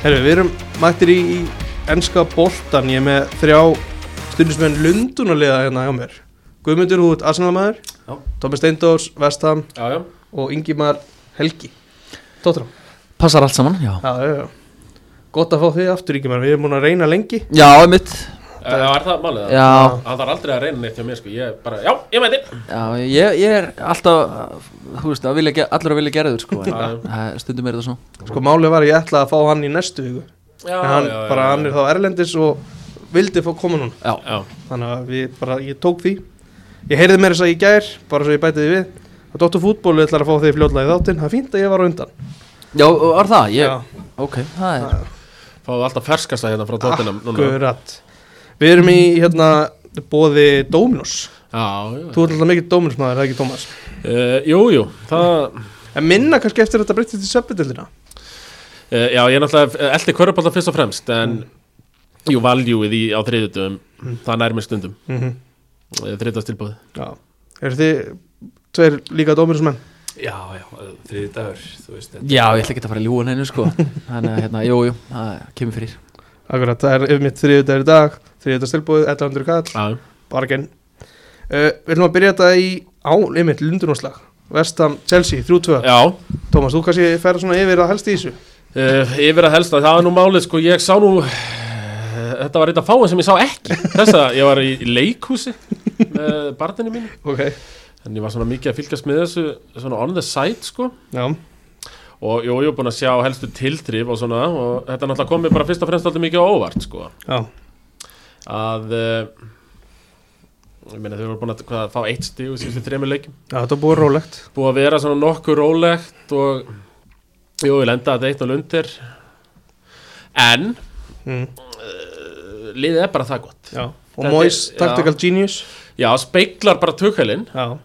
Herru, við erum mættir í, í ennska boltan, ég er með þrjá stundismenn Lundunarliða hérna hjá mér. Guðmundur Hút, Arsenalmaður. Já. Tómi Steindors, Vestham Já, já. og Ingimar Helgi. Tóttur. Passar allt saman, já. Já, já, já. Gott að fá þig aftur Ingimar, við erum múin að reyna lengi. Já, einmitt Uh, var það málið? það? Já, Það þarf aldrei að reyna neitt hjá mér sko, ég bara, já, ég mæti. Já ég, ég er alltaf Þú veist, að vilja, að vilja gera þur sko. En, Já. eh, Stundum er þetta svona Sko málið var ég ætla að fá hann í næstu viku. Já, En hann, bara hann er þá erlendis og vildi fá koma núna. Já, Já, Þannig að við bara, ég tók því. Ég heyrði mér þess að ég gær, bara svo ég bæti því við að Dóttur fútbólu ætlar að fá þig fljótlega í þáttinn. Það er fínt að ég var undan. Já var það? Ég, Já. ok, það er fáðu alltaf ferskasta hérna frá tóttinam núna. Akkurat Við erum í hérna bóði Dominos. Já, já Þú ert alltaf mikið Dominos maður, það er ekki Thomas? Uh, Jú, jú, það En minna kannski eftir að þetta breyttist í söpbetildina uh, Já, ég er náttúrulega eldi körubálta fyrst og fremst En, jú, valjúið í á þriðutum Það nær mér stundum. Mm -hmm. Þriðast tilbúið Já. Er þið tveir líka Dominos menn? Já, já, þriði dagur, þú veist þetta Já, ég ætla ekki að fara í ljúan hennu sko. Þannig að hérna, jú, jú, það kemur fyrir Akkurat, það er yfir mitt þriðudagur í dag Þriðudags tilbúið, 1100 kall. Já, Bargain uh, Við ætlum að byrja þetta í á, yfir Lundunarslag Vestam, Chelsea, 3-2 já. Tómas, þú kannski fer svona yfir að helst í þessu? Uh, yfir að helsta, það var nú málið sko, ég sá nú uh, þetta var eitt af fáin sem ég sá ekki. Þess að ég var í, leikhúsi með barninu mín Ok. Ég var svona mikið að fylgjast með þessu svona on the side sko. Já, og jú, ég var búin að sjá helstu tiltrif og svona og þetta náttúrulega kom mér bara fyrst og fremst alltaf mikið óvart sko. Já, að uh, ég meina þau voru búin að hvað, fá eitt stíg í síðustu þreymur leikjum. Já, þetta er búið rólegt. Búið að vera svona nokkuð rólegt og jú, ég lenda að eitt og lundir. En mm. uh, liðið er bara það gott. Já Og Þetta er- Mois, já. Tactical Genius. Já, speiklar bara tökælinn Já,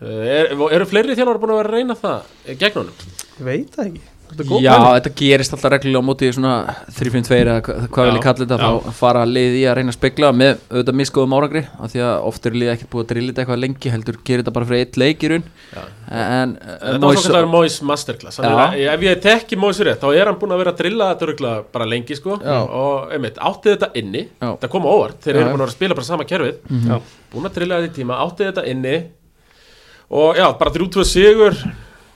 er, Eru fleiri þjálfur búin að vera að reyna það gegn honum? Ég veit það ekki. Já, þetta gerist alltaf reglulega á móti svona 3-5-2 eða hva- hvað vil ég kalla þetta þá fara lið í að reyna að spegla með auðvitað miskoðum árangri af því að oft er lið ekkert búið að drilla þetta eitthvað lengi heldur gerir þetta bara fyrir eitt leik í raun. En Þetta var svo kallar Mois Masterclass. Er, Ef ég tekki Mois rétt þá er hann búin að vera að drilla þetta örugglega bara lengi sko. Já. og einmitt, átti þetta inni Já. það kom á óvart, þeir Já, eru búin að vera að spila bara sama kerfið. Já. búin að drilla þetta í tíma, átti þetta inni. Og já, bara 3-2 sigur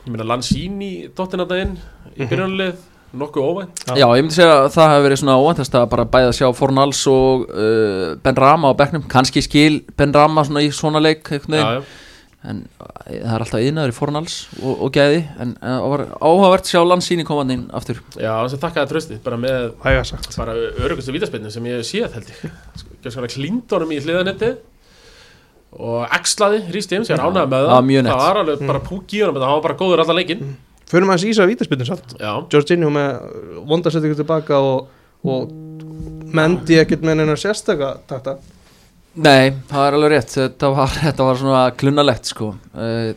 ég meina Lanzini dottin þetta inn í byrjunarlið nokkuð óvænt. Já. Já, ég myndi segja að það hefur verið svona óvæntast að bara bæða að sjá Fornals og uh, Ben Rama á bekknum, kannski skil Ben Rama svona í svona leik já, já. en uh, það er alltaf yðnaður í Fornals og, og gæði, en það var áhugavert sjá landsýni komandi inn aftur. Já, þess að þakka það trösti bara með bara örugustu vítaspinnu sem ég hef séð held ég. Gjör svona klíndónum í hliðanetti og axlaði Rís James, ég er ánægð með það það. var alveg bara púk í honum þetta, hann var bara góður allan leikinn. Förum aðeins í þess að vítaspindin samt. Já, Jorginho með vondarsettingu tilbaka og, og Mendy ekkert með neina sérstaka takta. Nei, það er alveg rétt. Þetta var, þetta var svona klunnalegt sko. Uh,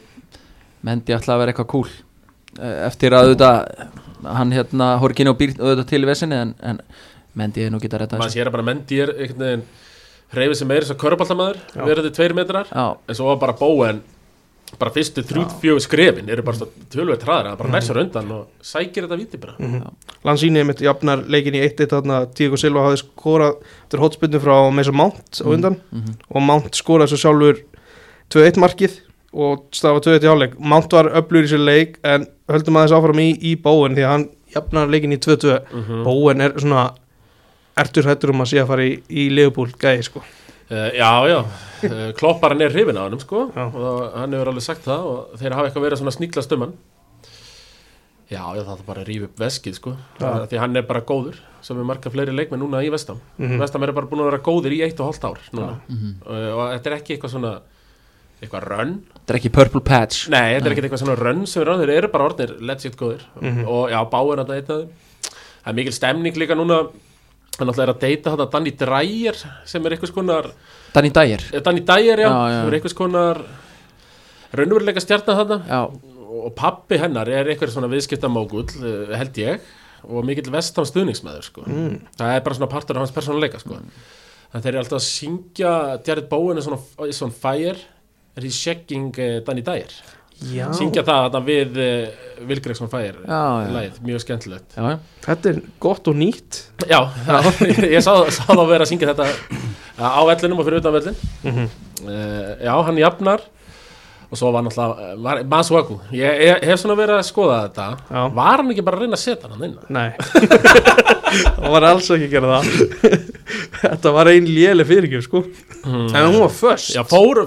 Mendi ætlaði að vera eitthvað cool uh, eftir að auðvitað hann hérna Horkini og býr auðvitað til í vesinni en, en Mendi er nú getað að redda maður sér að bara Mendy er veginn hreyfið sem meira svo körubaltamæður Já. verðið tveir metrar Já, en svo var bara Bowen bara fyrstu þrjú, fjögur skrefin eru bara tölvöld hraðar, hann bara næsar undan og sækir þetta víti bara. Lanzini mitt jafnar leikin í 1-1 þarna Diego Silva hafði skorað eftir hotspinnu frá Mason Mount á undan mhm. og Mount skoraði svo sjálfur 2-1 markið og stafa 2-1 í áleik Mount var öflur í sér leik en höldum aðeins áfram í, í Bowen því að hann jafnar leikin í 2-2 mm Bowen er svona ertur hættur um að sé að fara í, í Liverpool gæði sko? Uh, já, já, uh, klopparinn er hrifin á hannum sko Já. og það, hann hefur alveg sagt það og þeir hafa eitthvað verið svona sníklast um hann. Já, já, það er bara að rífa upp veskið sko. Já. því hann er bara góður sem er marga fleiri leikmenn núna í Vestam Mhm. Vestam er bara búin að vera góðir í eitt og hálft ár núna. Mhm. uh, og þetta er ekki eitthvað svona eitthvað rönn. Þetta er ekki purple patch. Nei, þetta er ekki eitthvað svona rönn sem er rönn þeir eru bara orðnir legit góðir. Mhm. og já, báir þetta eitt af þeim. Það er mikil stemning líka núna hann alltaf er að deyta þetta Danny Dreyer sem er einhvers konar Danny Dyer Eh, Danny Dyer, já, Já, já. sem er einhvers konar raunveruleika stjarnar þarna. Já, og pappi hennar er einhver svona viðskiptamógull eh, held ég. Og mikill vestam stuðningsmæður sko. Mm. það er bara svona partur af hans persónuleika sko. þannig þeir eru alltaf að syngja Jared Bowen er svona, on fire. Er he shagging uh, Danny Dyer syngja það við Já, já. lagið, mjög skemmtilegt. Já, þetta er gott og nýtt. Já, ég sá, sá að vera að syngja þetta á vellinum og fyrir utan vellin mm uh, Já, hann jafnar. Og svo var náttúrulega Masuaku, ég, ég hef svona verið að skoða þetta. Já. Var hann ekki bara að reyna að setja hann inn? Nei. Það var alls ekki að gera það Þetta var ein léleg fyrirgjöf sko En hún var först Já, fór,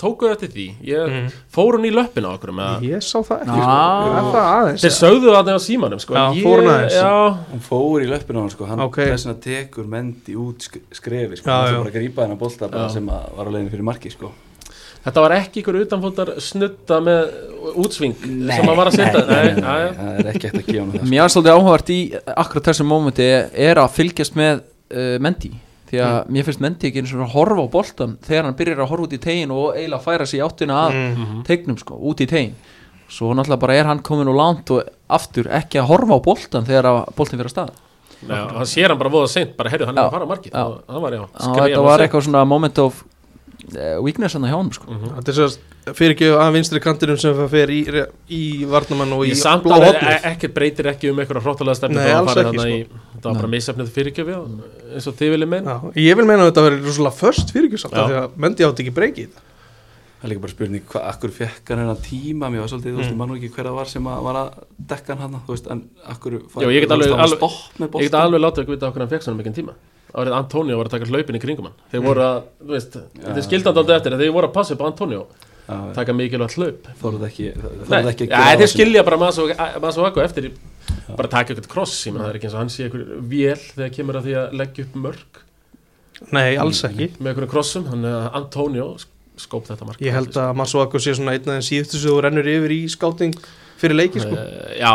tókuðu eftir því ég, Mhm. Fór hún í löppina á okkur með að Ég sá það ekki sko. Það aðeins Þeir sögðu það á símanum sko, Já, ég- fór hún aðeins. Já, hann fór í löppinu á hann sko, hann Ok. þess vegna tekur mendi út sk skrefi sko, Já, hann já. sem bara að grípa hennar Já. sem að var á leiðinu fyrir marki sko þetta var ekki ykkur utanfóttar snutta með útsving sem að var að setja nei, nei, Nei, nei, það er ekki eftir að gefa það sko. Mér er svolítið áhugavert í akkurat þessum mómenti er að fylgjast með uh, Mendy því að mér finnst Mendy ekki eins og að horfa á boltan þegar hann byrjar að horfa út í tegin og eiginlega færa sig í áttina að mm. tegnum sko, út í tegin svo náttúrulega bara er hann komin úr langt og aftur ekki að horfa á boltan þegar að boltin fyrir að staða já, hann sér hann bara voða seint bara heyrðu hann er að fara já. og það var já, þetta var eitthvað svona moment of uh, weakness hann hjá hann sko. Mhm. Þetta er svo fyrirgjöf að vinstri kantinum sem það fer í, í varnamann og í að hotnið ekki breytir ekki um eitthvað hróttalega stefni Nei, Það var bara misefnið fyrirgjöfi eins og þið viljið meina. Já, Ég vil meina að þetta verið rosalega först fyrirgjöf samt Já. af því að Mendi átti ekki breykið það er líka bara spurning hvað, akkur fekk hann hennar tíma? Mér var svolítið, þú veist, Mm. ég man nú ekki hver það var sem að var að dekka hann hann, þú veist, en akkur Já, ég get alveg- alveg- Ég get alveg látið að vita okkur hann fekk svona mikið tíma. Árið Antonio var að taka hlaupin í kringum hann. Þeir voru að, þú veist, þetta er skildandi aldrei eftir Þeir voru að passa upp á Antonio Taka mikilvægt hlaup. Þóruð ekki, þóruð ekki að ja, gera þeir skilja bara Masu Akko eftir í- bara taka eitthvað kross ég menn það er ekki eins og hann sé eitthvað vél þegar kemur að því að leggja upp mörg Nei, alls ekki. Með einhverjum krossum, hann Antonio sk- skóp þetta mark. Ég held að Masuaku sé svona einn af þeim síðustu sem þú rennur yfir í skáting fyrir leiki sko. Uh, Já,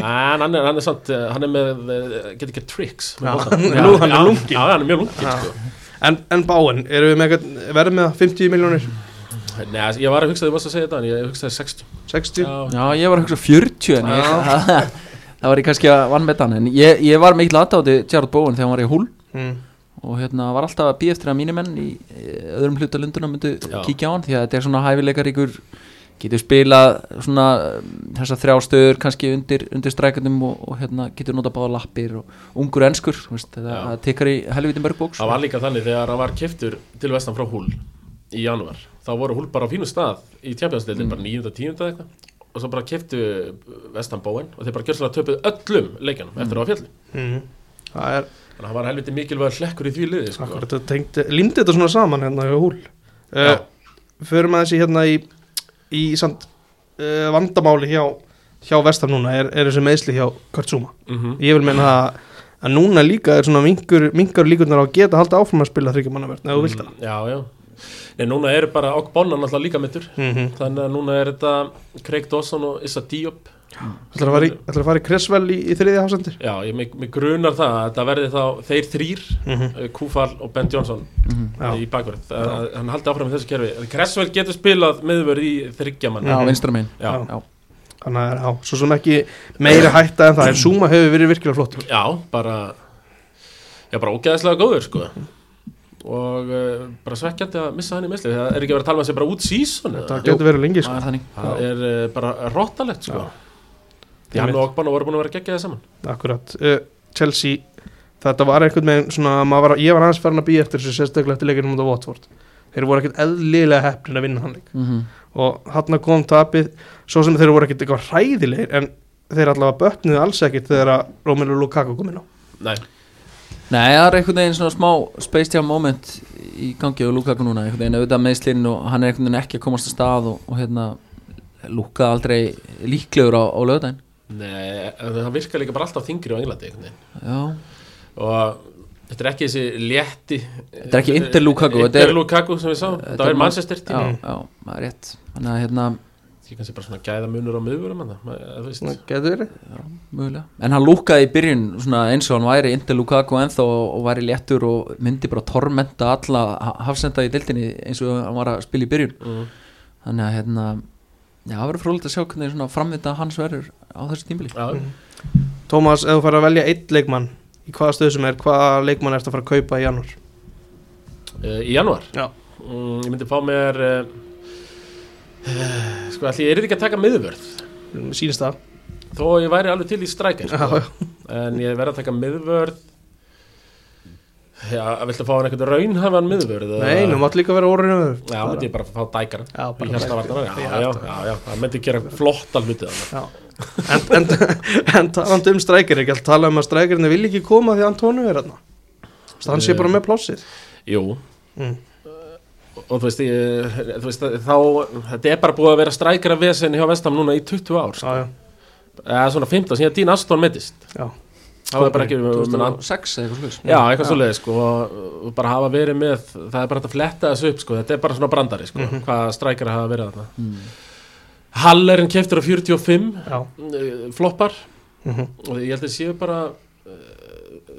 en hann er, hann er samt uh, hann er með, uh, get ekki tricks með Já, boltann. hann er lú- hann er er lungin Já. sko. En, en Báen, erum við með eitthvað, verðum með 50 miljónir, Nei, ég var að hugsa, þið varst að segja þetta en ég hugsaði 60 60 Já, Já, ég var að hugsa 40 en ég, það var ég kannski að vannmeta hann en ég, ég var mikil aðdáði Gerard Bowen þegar hann var í húl mm. og hérna var alltaf að býja eftir að mínir menn í öðrum hluta lunduna myndu Já. kíkja á hann því að þetta er svona hæfileikar ykkur getur spilað svona þessar þrjástöður kannski undir, undir strækjandum og, og hérna getur nota báða lappir og ungur enskur þú veist, það, tekkar í helviti mörg bóks það var líka þannig þegar hann var keftur til vestan frá húl í janúar þá voru húl bara á fínu stað í tjafjansdeildin, bara 9. 10. eitthvað og svo bara keftu vestan bóin og þeir bara gjörsalega töpuð öllum leikjanum eftir að á fjalli Mm. Það er þannig að hann var helviti mikilvæg hlekkur í því liði sko. akkurat, þetta tengt, límdi þetta svona saman hérna hjá húl uh, Förum að þessi hérna í, í samt, uh, vandamáli hjá, hjá vestam núna er, er þessi meðsli hjá Kurtzuma mm Ég vil meina að, að núna líka er svona mingur, mingur líkurnar á að geta halda áfram að spila þryggjumannaverð, ef þú vilt það já, já Nei, núna eru bara okk Bonna náttúrulega líka mittur mm -hmm. þannig að núna er þetta Craig Dawson og Issa Diop. Ætlar að fara í, ætlar að fara í Cresswell í, í þriðja hafsendir Já, ég mig, mig grunar það að þetta verði þá þeir þrýr, mm -hmm. uh, Kúfal og Ben Johnson Mhm. Já. í bakverð að hann haldi áfram í þessu kerfi. Cresswell getur spilað miðvörð í þryggjaman Já, vinstra megin. Já, Já. Þannig að já, svo sem ekki meiri hætta en það en Zuma hefur verið virkilega flottur. Já, bara já, bara ógeðslega góður sko og uh, bara svekkjandi að missa hann í misli það er ekki verið að tala með sig bara út síson Það getur verið lengi sko. Það er er uh, bara rottalegt sko. Því hann og Ogbana voru búin að vera geggjaði saman. Akkurat. Uh, Chelsea, þetta var einhvern veginn svona, var, ég var aðeins farin að býja eftir þessu sérstaklega eftir leikinu mútið á Watford. Þeir voru ekkert eðlilega heppnin að vinna hann leik. Mm og hann kom tapið svo sem þeir voru ekkert eitthvað hræðilegir en þeir allavega bötnuðu alls ekkert þegar að Romelu Lukaku kom inn á. Nei, Nei, það er einhvern veginn svona smá space jam moment í gangi á Lukaku núna einhvern veginn auðvitað meðslinn og hann er einhvern veginn ekki að komast að stað og, og hérna Luka aldrei líklegur á, á lögdæn nei það virkar líka bara alltaf þingri á Englandi einhvern veginn. Já, og þetta er ekki þessi létti Þetta er ekki Inter Lukaku, er- Inter Lukaku sem við sáum, Þetta er er Manchester já, já, það er rétt. Þannig að hérna, því kannski bara svona gæða munur á miðvörum en það, þú veist það getur verið mögulega En hann lúkaði í byrjun svona eins og hann væri Inter Lukaku ennþá og, og væri léttur og myndi bara tormenta alla ha- hafsenda í dildinni eins og hann var að spila í byrjun mm. Þannig að hérna Já, það verður frólægt að sjá hvernig svona framvinda hans verður á þessu tímbili já, Mhm. Tómas, ef þú fara að velja eitt leikmann í hvaða stöð sem er, hvaða leikmann ertu að fara að kaupa í janúar? uh, í janúar Já. mm, ég myndi fá mér uh, Sko, allir ég er ekki að taka miðvörð? Sínist það. Þó ég væri alveg til í strækir Já, sko. En ég verð að taka miðvörð. Já, viltu fá hann einhvern raunhafan miðvörð? Nei, nú mátt líka vera orðinu Já, myndi ég bara fá dækara. Já, bara já, já, já, já. Það myndi gera þannig Já. En, en, en talandi um strækir ekki alltaf tala um að strækirinn vil ekki koma því Antonio er hérna Þannig að sé bara með plássið. Jú. Mm. Og þú veist, ég, þú veist þá, þetta er bara búið að vera strækara vesen hjá Vestam núna í 20 ár sko. Já, já, eða svona 15, síðan Dín Aston mettist já. Það var bara ekki menn, 2006 eða eitthvað slúðis já, eitthvað leið sko, og bara hafa verið með það er bara hægt að fletta þessu upp sko, þetta er bara svona brandari sko, hvað strækara hafa verið þarna. Mm. Hallerinn keftur á 45 Já, eh, floppar. Mhm. og ég held að séu bara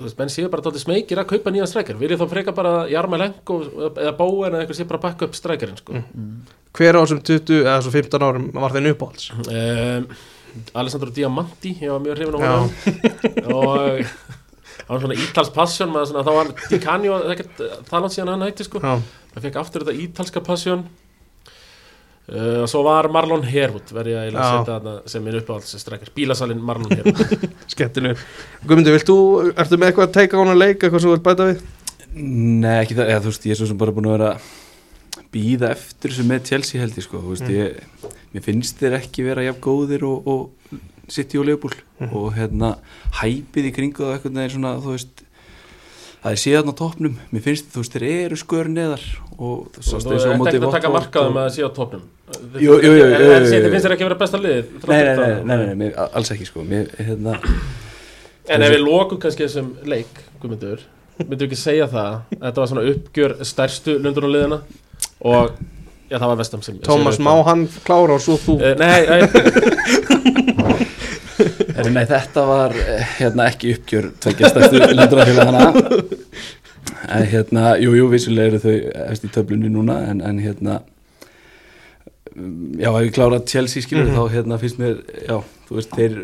veist, menn séu bara dálítið smekir að kaupa nýjan strækjar viljið þá freka bara Jarma Lenk eða Bóen eða eitthvað sé bara að bakka upp strækjarinn sko. hver á þessum 20 eða svo 15 árum var þeim uppáhalds? Um, Alessandro Diamanti ég var mjög hrifin á honum. Og það var svona Ítals passion maður svona, þá var Di Canio ekkert það langt síðan hann hætti sko. Það fekk aftur þetta ítalska passion uh, og svo var Marlon Herwood verði að setja þarna sem minn uppáhalds strækjar, bílasalinn Marlon Herwood. Skemmtilegur. Guðmundur, vilt þú, ertu með eitthvað að teika á hana leik eitthvað sem þú vilt bæta við? Nei, ekki það, eða, þú veist, ég er svo sem bara búin að vera býða eftir þessu með Chelsea held ég sko, þú veist, ég, mér finnst þeir ekki vera jafn góðir og, og City og Liverpool. Og hérna hæpið í kringu það eitthvað neginn svona, þú veist það er síðan á toppnum, mér finnst þú veist, þeir eru skör neðar og þú ert móti ekkert að taka markaðum og- að sé á topnum þið finnst þér ekki að vera besta liðið Nei, nei, nei, það? nei, nei, nei, mér, alls ekki sko. Mér, hérna, En ef við lokum kannski þessum leik, Guðmundur, myndu ekki segja það að þetta var svona uppgjör stærstu lundunarliðina og já, það var vestam sem Tómas, má hann klára og svo þú? Eh, Nei, nei, nei, þetta var eh, hérna ekki uppgjör tveggja stærstu lundurafélagana en hérna, jú, jú, vissulega eru þau eftir töflunni núna en, en hérna já, ef ég klára Chelsea skilur Mhm. þá hérna finnst mér, já, þú veist þeir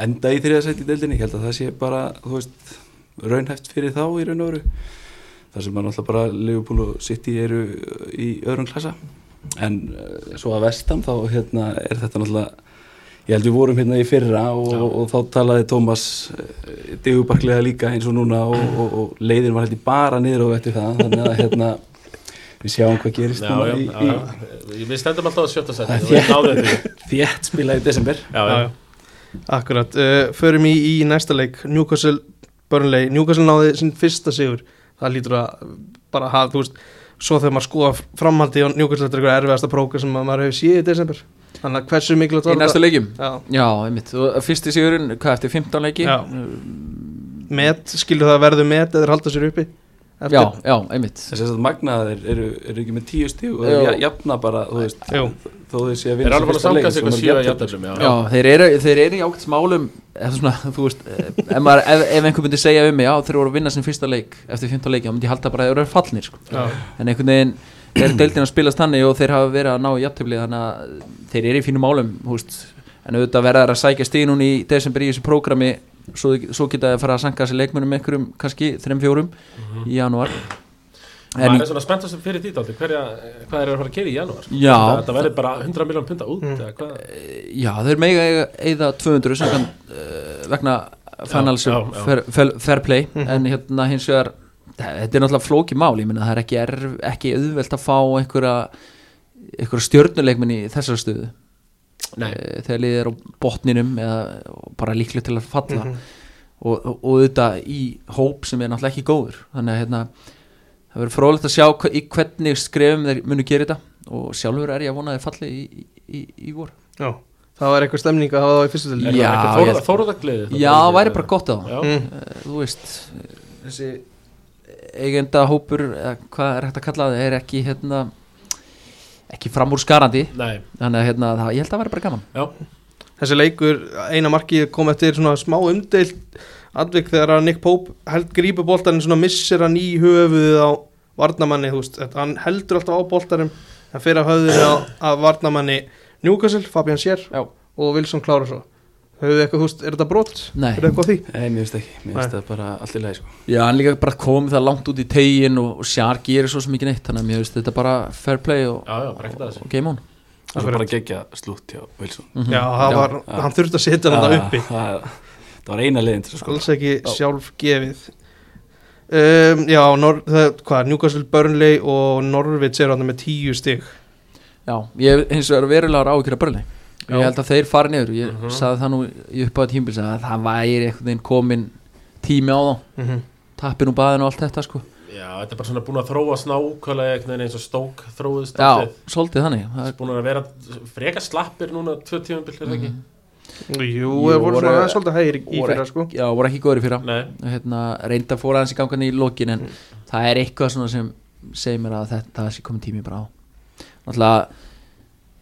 enda í þriðasætt í deildinni. Ég held að það sé bara, þú veist raunhæft fyrir þá í raun og veru þar sem að náttúrulega bara Liverpool og City eru í öðrum klassa. En uh, svo að vestam þá hérna er þetta náttúrulega ég held við vorum hérna í fyrra og, Já. og, þá talaði Tómas uh, digubarklega líka eins og núna og, og, og leiðin var held ég bara niður og eftir það þannig að hérna við sjáum hvað gerist já, núna já, í, já, já. Við stendum alltaf að sjötta og í þétt spila í desember. Já, já, Akkurat, uh, förum í, í næsta leik. Newcastle, Burnley. Newcastle náði sinn fyrsta sigur. Það lítur að bara hafa, þú veist svo þegar maður skoða framhaldi og Newcastle er eitthvað erfiðasta próka sem maður hefur séð í desember þannig að hversu mikilvægt Í næstu leikjum Já, Já, einmitt, og fyrsti sigurinn, hvað eftir 15 leiki? Já. met, skilur það að verðu met eða halda sér uppi eftir? já, já, einmitt þess að magnaðir eru, eru ekki með tíu stíg og Já. þeir jafna bara þú veist, Jú. þó þeir sé að Þeir vinna eru alveg að sanga sig eitthvað sjö að jafna jættöflum, já. Já, þeir eru, þeir eru í ákveðt smálum eða svona, þú veist, ef, maður, ef, ef einhver myndi segja um mig, já, þeir voru að vinna sin fyrsta leik eftir 15 leiki, þá myndi ég halda bara að þeir eru fallnir sko. Já. en einhvern veginn er deildin að spilast þannig og þeir hafa verið að ná í jafntöfli þannig að þeir eru í fínum málum þú veist, en auðvitað verða þeir að sækja stíðnún í desember í þessu prógrami svo, svo geta þeir fara að sanga þessi leikmönum einhverjum kannski þreim fjórum í janúar en í, er svona spenntast fyrir því dálítið, hverja, hvað er að fara að gera í janúar? Já. Þetta verður bara 100 miljón punta út, Mm. eða hvað? já, þeir mega eiga- eyða 200 samkvæmt, uh, vegna já. fair, fair, play Mhm. en hérna hins vegar þetta er náttúrulega flóki mál, ég meina það er ekki, erf, ekki auðvelt að fá einhverja einhverja stjörnuleikminn í þessar stöðu. Nei, Eh, þegar liðið er á botninum eða bara líklega til að falla. Mhm. og, og, og þetta í hóp sem er náttúrulega ekki góður. Þannig að hérna, það verður frólægt að sjá í hvernig skrefum þeir munu gera þetta. Og sjálfur er ég að vona að þeir falli í, í, í, í vor. Já. það var eitthvað stemning að hafa það í fyrstu til Já, það væri bara gott á það. Mm. Eh, þú veist. Þessi eigenda hópur eða hvað er hægt að kalla það er ekki hérna ekki framúrskarandi. Nei, þannig að hérna, það, ég held að það væri bara gaman. Já, þessi leikur, eina marki kom eftir svona smá umdeilt atvik þegar að Nick Pope held grípu boltarinn svona missir hann í höfuðið á varnamanni, þú veist, þetta- hann heldur alltaf á boltarum, hann fyrir að höfðinu á varnamanni Newcastle, Fabian Já. og Wilson klára höfðu þið eitthvað, þú veist, er þetta brot? Nei. er? Nei, mér finnst ekki, mér finnst það bara allt í lagi sko. Já, hann líka bara komið það langt út í tegin og, og Sjar gerir svo sem ekki neitt þannig að mér finnst þetta bara fair play og, já, já, þessu og game on það var bara gegja slútt hjá Wilson. Já, það Já. var, hann þurfti að setja hann það Ah, uppi það, það var eina leiðin til að sko alls ekki sjálf gefið um, Já, Nor það, hvað, Newcastle Burnley og Norvits eru hann með tíu stig Já, ég hef hins vegar verulegar áhyggjur að börni Já. Ég held að þeir fari niður. Ég Mhm. sagði það nú í uppáða tímbils að það væri einhvern veginn komin tími á þá. Mm -hmm. Tappin úr baðinu og allt þetta sko. Já, þetta er bara svona búin að þróa snákvælega einhvern veginn eins og stók þróðist Já, svolítið þannig. Það er, Búin að vera freka slappir núna tvö tímabil, er það ekki? Jú, Jú, það voru svona svolítið hægir í, fyrra sko. Já, voru ekki góður í fyrra. Nei, hérna, reynda fór aðeins í gangan í lokin en það er eitthvað svona sem segir mér að þetta sé komið tími bara á. Náttúrulega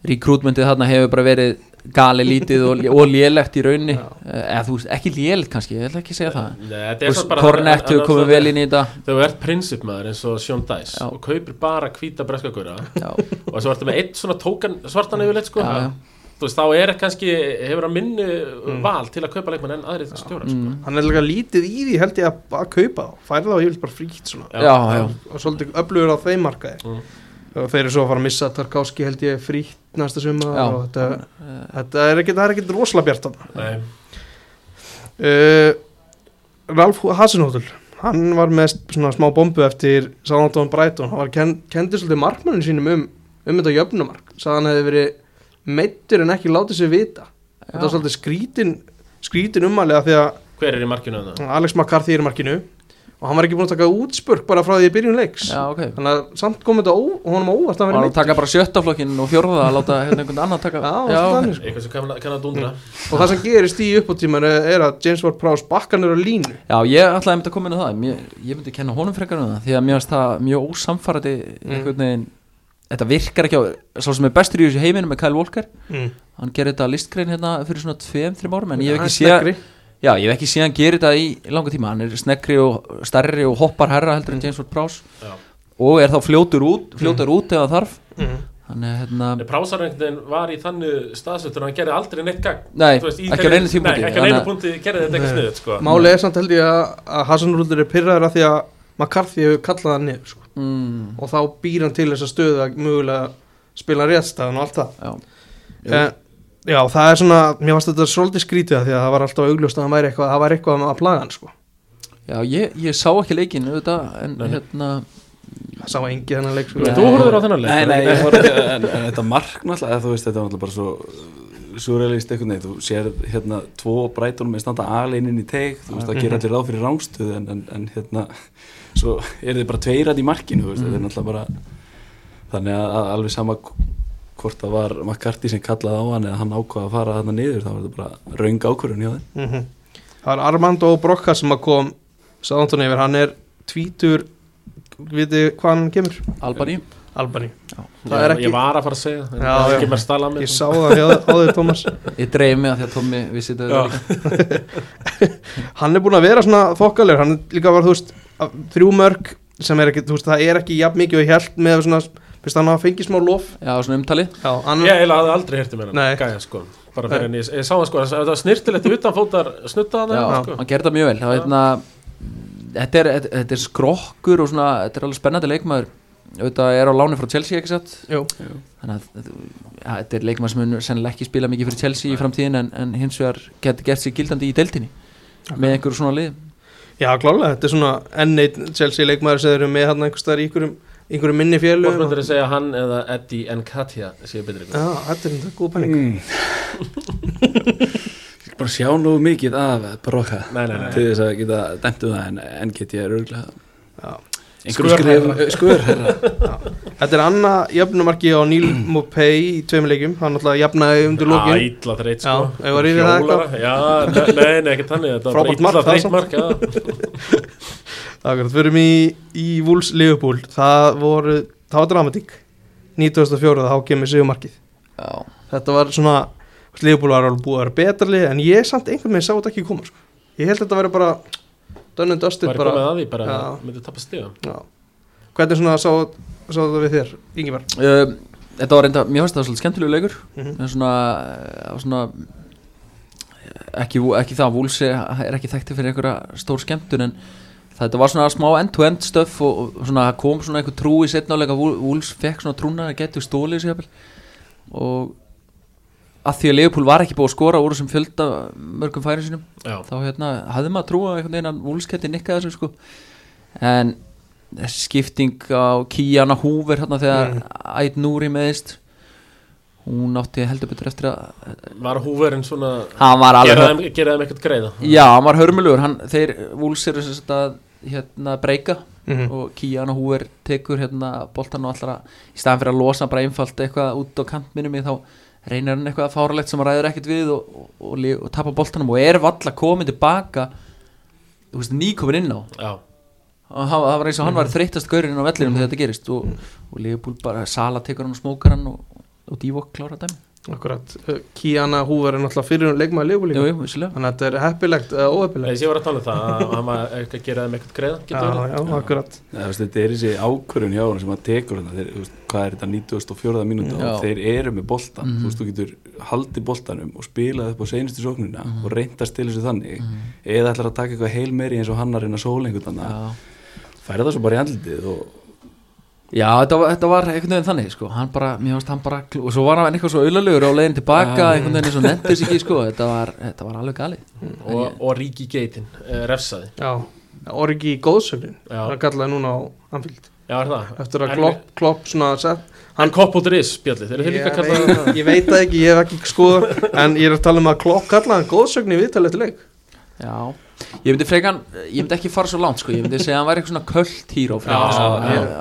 rekrútmentið þarna hefur bara verið gali lítið og, og lélegt í raunni Já. eða þú veist, ekki lélegt kannski ég ætla ekki að segja það Nei, bara Kornett hefur komið vel inn í þetta þú ert prinsipmaður eins og Sean Dice Já. og kaupir bara hvíta breskagura já, og svo ertu með eitt svona tókan svartan yfirleitt sko já, já. þú veist, þá er kannski, hefur að minni val til að kaupa leikmann en aðrið stjóra sko. Mm. Hann er líka lítið í því held ég að, að kaupa þá Færi þá yfirleitt bara frítt svona Já. já, já, og svolítið öflugur á þeim markaði Mm. og þeir eru svo að fara að missa Tarkovski held ég frítt næsta sumar Já. og þetta, þetta er það er ekkit rosalega bjart þarna. Nei, uh, Ralf Hasenhóttul hann var með svona smá bombu eftir Sánáttón Bræton, hann var ken, kendi svolítið markmannin sínum um, um þetta jöfnumark sagði hann hefði verið meittur en ekki látið sér vita. Þetta var svolítið skrítin skrítin umalega því að hver er í markinu? Alex McCarthy er í markinu og hann var ekki búin að taka útspurk bara frá því í byrjun leiks. Já, ok. Þannig að samt kom þetta ó, og honum á óvart að var vera hann að taka bara sjötta flokkin og fjórða að láta hérna einhvern annan taka? Já, já, þannig, sko. Eitthvað sem kann, kann að dundra og það sem gerist í uppáttíman er, er að James Ward Prowse bakkan er á línu. Já, ég ætlaði einmitt að koma inn á það. Mér, Ég myndi kenna honum frekar um það Því að mér finnst það mjög einhvern veginn. Þetta virkar ekki á Svo sem er bestur í þessu heiminu með Kyle Walker. Mm. Hann gerir þetta listgrein hérna fyrir svona 2-3 árum En ég hef ekki séð. Já, ég hef ekki hann gerir þetta í, langa tíma. Hann er sneggri og starri og hoppar herra heldur en James Ward Prowse. Já. Og er þá fljótur út, fljótur út ef það þarf. Mm. Þannig að hérna En Prásarengdin var í þannig staðsötur að hann gerði aldrei neitt gagn. Nei, Þú veist, í ekki á neinu tímapunkti, Nei, ekki á að- punkti gerði þetta ekki sniðut sko. Málið er samt held ég að, Hasenhóttur er pyrraður að því að McCarthy hefur kallað hann niður sko. mm, og þá býr hann til þessa stöðu að mögulega spila réttstæðan og allt það Já, það er svona, mér varst þetta svolítið skrítið að því að það var alltaf augljóst að það væri eitthvað, það væri eitthvað að plaga hann sko. já ég, ég sá ekki leikinn auðvitað, En Nei. hérna það sá engi þennan leik sko. Nei. Þú horfður á þennan leik Nei, nei, ég horf ekki, en, en þetta mark náttúrulega, þú veist, þetta var náttúrulega bara svo surrealist eitthvað neitt, þú sér hérna tvo brætunum með standa alinn inn í teig, þú veist, það gerir allir ráð fyrir rángstöð en, en, en hérna, svo er þið bara tveirat í markinu, þú veist, þetta er náttúrulega bara, þannig að alveg sama hvort það var McCarthy sem kallaði á hann eða hann ákvaða að fara þarna niður, þá var þetta bara raung ákvörðun hjá þeim. mm Það er Armando Brocca sem að kom Sáðantón yfir, hann er tvítur viti hvað hann kemur? Albani Albani Já, ekki- Ég var að fara að segja Já, það já. ekki mér stala með Ég sá það hjá á þér Thomas. Ég dreif mig að því að Tommy vissi þetta Já. Hann er búin að vera svona þokkalegur. Hann er líka var, þú veist, þrjú mörg sem er ekki, þú veist, það er ekki jafn mikið og ég held með svona, fyrst hann hafa fengið smá lof. Já, svona umtali. Já, hann Ég hafði aldrei hirti með Nei. hann Gæja sko. Bara fyrir en ég, sá hann sko Það var snirtilegt utanfótar snutta Já, hann sko. hann gerði það mjög vel. Það, veitna, þetta, er, þetta, er skrokkur og svona, þetta er alveg spennandi leikmaður. Þetta er á láni frá Chelsea ekki satt? Jú, Þannig að ja, þetta er leikmaður sem mun sennilega ekki spila mikið fyrir Chelsea í framtíðin en, en hins vegar getur gert sér gildandi í deildinni með einhverju svona lið Já, klálega, þetta er svona N1 Chelsea leikmaður sem eru með hann einhvers staðar í einhverjum, einhverjum minni Hvort félugum myndir þið segja hann eða Eddie Nkatja séu betri Já, þetta er þetta góð penning Mm. Ég bara sjá nú mikið af Broka Nei, nei, nei. til þess að geta dæmt um það en, en get ég örgulega Já. einhverjum skrif skur herra Þetta er Anna jöfnumarki á Neil Mopay í tveim leikjum, hann náttúrulega jafnaði undir Já, lókin illa þreyt Já, sko ef var yfir það Hjólara. Já, ne- nei, nei, ekki þannig Þetta var Frábært bara mark, illa það þreyt samt. mark já. Akkurat, fyrir mig í, í Wolves Liverpool, það voru það var dramatík. 1904, þá kemur sigumarkið Já, þetta var svona, Liverpool var alveg búið að vera betra lið, en ég samt einhvern veginn sá þetta ekki koma, sko. ég held að þetta væri bara done and dusted Bara bara, komið að því Bara myndið tappa stiga. Já. hvernig svona sá, sá þetta við þér, Ingivar uh, Þetta var reynda, mér finnst það svolítið skemmtilegu leikur. Mhm. en svona, svona ekki, ekki það Vúls er ekki þekkti fyrir einhverja stór skemmtun en þetta var svona smá end-to-end stöf og, og svona kom svona einhver trú í setnáleika Vúls fekk svona trúna að getur stólið sér og að því að Leopold var ekki búið að skora úr þessum fjölda mörgum færi sinum Já, þá hérna, hafði maður trúa einhvern veginn að Wolfsketti nikkaði þessu sko. En þessi skipting á Kíana Húver hérna þegar mm. Æd Núri meðist hún átti heldur betur eftir að var húverinn svona hann var alveg gera þeim, eitthvað greiða? Já, hann var hörmulegur. Hann, þeir sem sagt að hérna breyka Mhm. og Kíana Húver tekur hérna boltan og allar að í staðan fyrir að losa bara einfalt eitthvað út á kantminum í þá reynir hann eitthvað fáralegt sem hann ræður ekkert við og, og, og, og tapar boltanum og er valla komin tilbaka þú veist, nýkomin inn á. Já, og það það var eins og hann var þreytast gaurinn á vellinum þegar þetta gerist og, og Leopold bara Sala tekur hann og smókar hann og, og Divok klára dæmi Akkurat, Uh, Kíana Húver er náttúrulega fyrir um leikmaði vissilega Þannig að þetta er heppilegt eða óheppilegt. Nei, ég var að tala um það að hann var eitthvað að gera þeim eitthvað greiða Já, já, akkurat. Nei, þú veist, þetta er þessi ákvörðun hjá hann sem að tekur þeir, hvað er þetta 94. mínúta? Þeir eru með boltan Mhm. þú veist, þú getur haldið boltanum og spilað upp á seinustu sóknuna og reyndast til þessu þannig. Eða ætlar að taka eitthvað heil meiri eins og hann að reyna sólengur þannig já. færa það svo bara í andlitið og Já, þetta var, þetta var einhvern veginn þannig sko. hann bara, mér varst hann bara og svo var hann eitthvað svo auðalegur á leiðin tilbaka einhvern veginn eins og nettis ekki sko. þetta, var, þetta var alveg galið. Og, og Ríki Geitin uh, refsaði. Já, Origi Góðsögnin Já. Það kallaði núna á Anfield. Já, er það? Eftir að En- klopp, klopp svona sett Hann kopp.is spjallið, þeir eru þeir líka að ég, kalla það. veit, ég veit það ekki, ég hef ekki skoða En ég er að tala um að klopp kallaði hann Góðsögnin í viðtalið til leik. Já, ég myndi frekan ég myndi ekki fara svo langt sko. ég myndi segja að hann væri eitthvað svona köld híró Já, sko.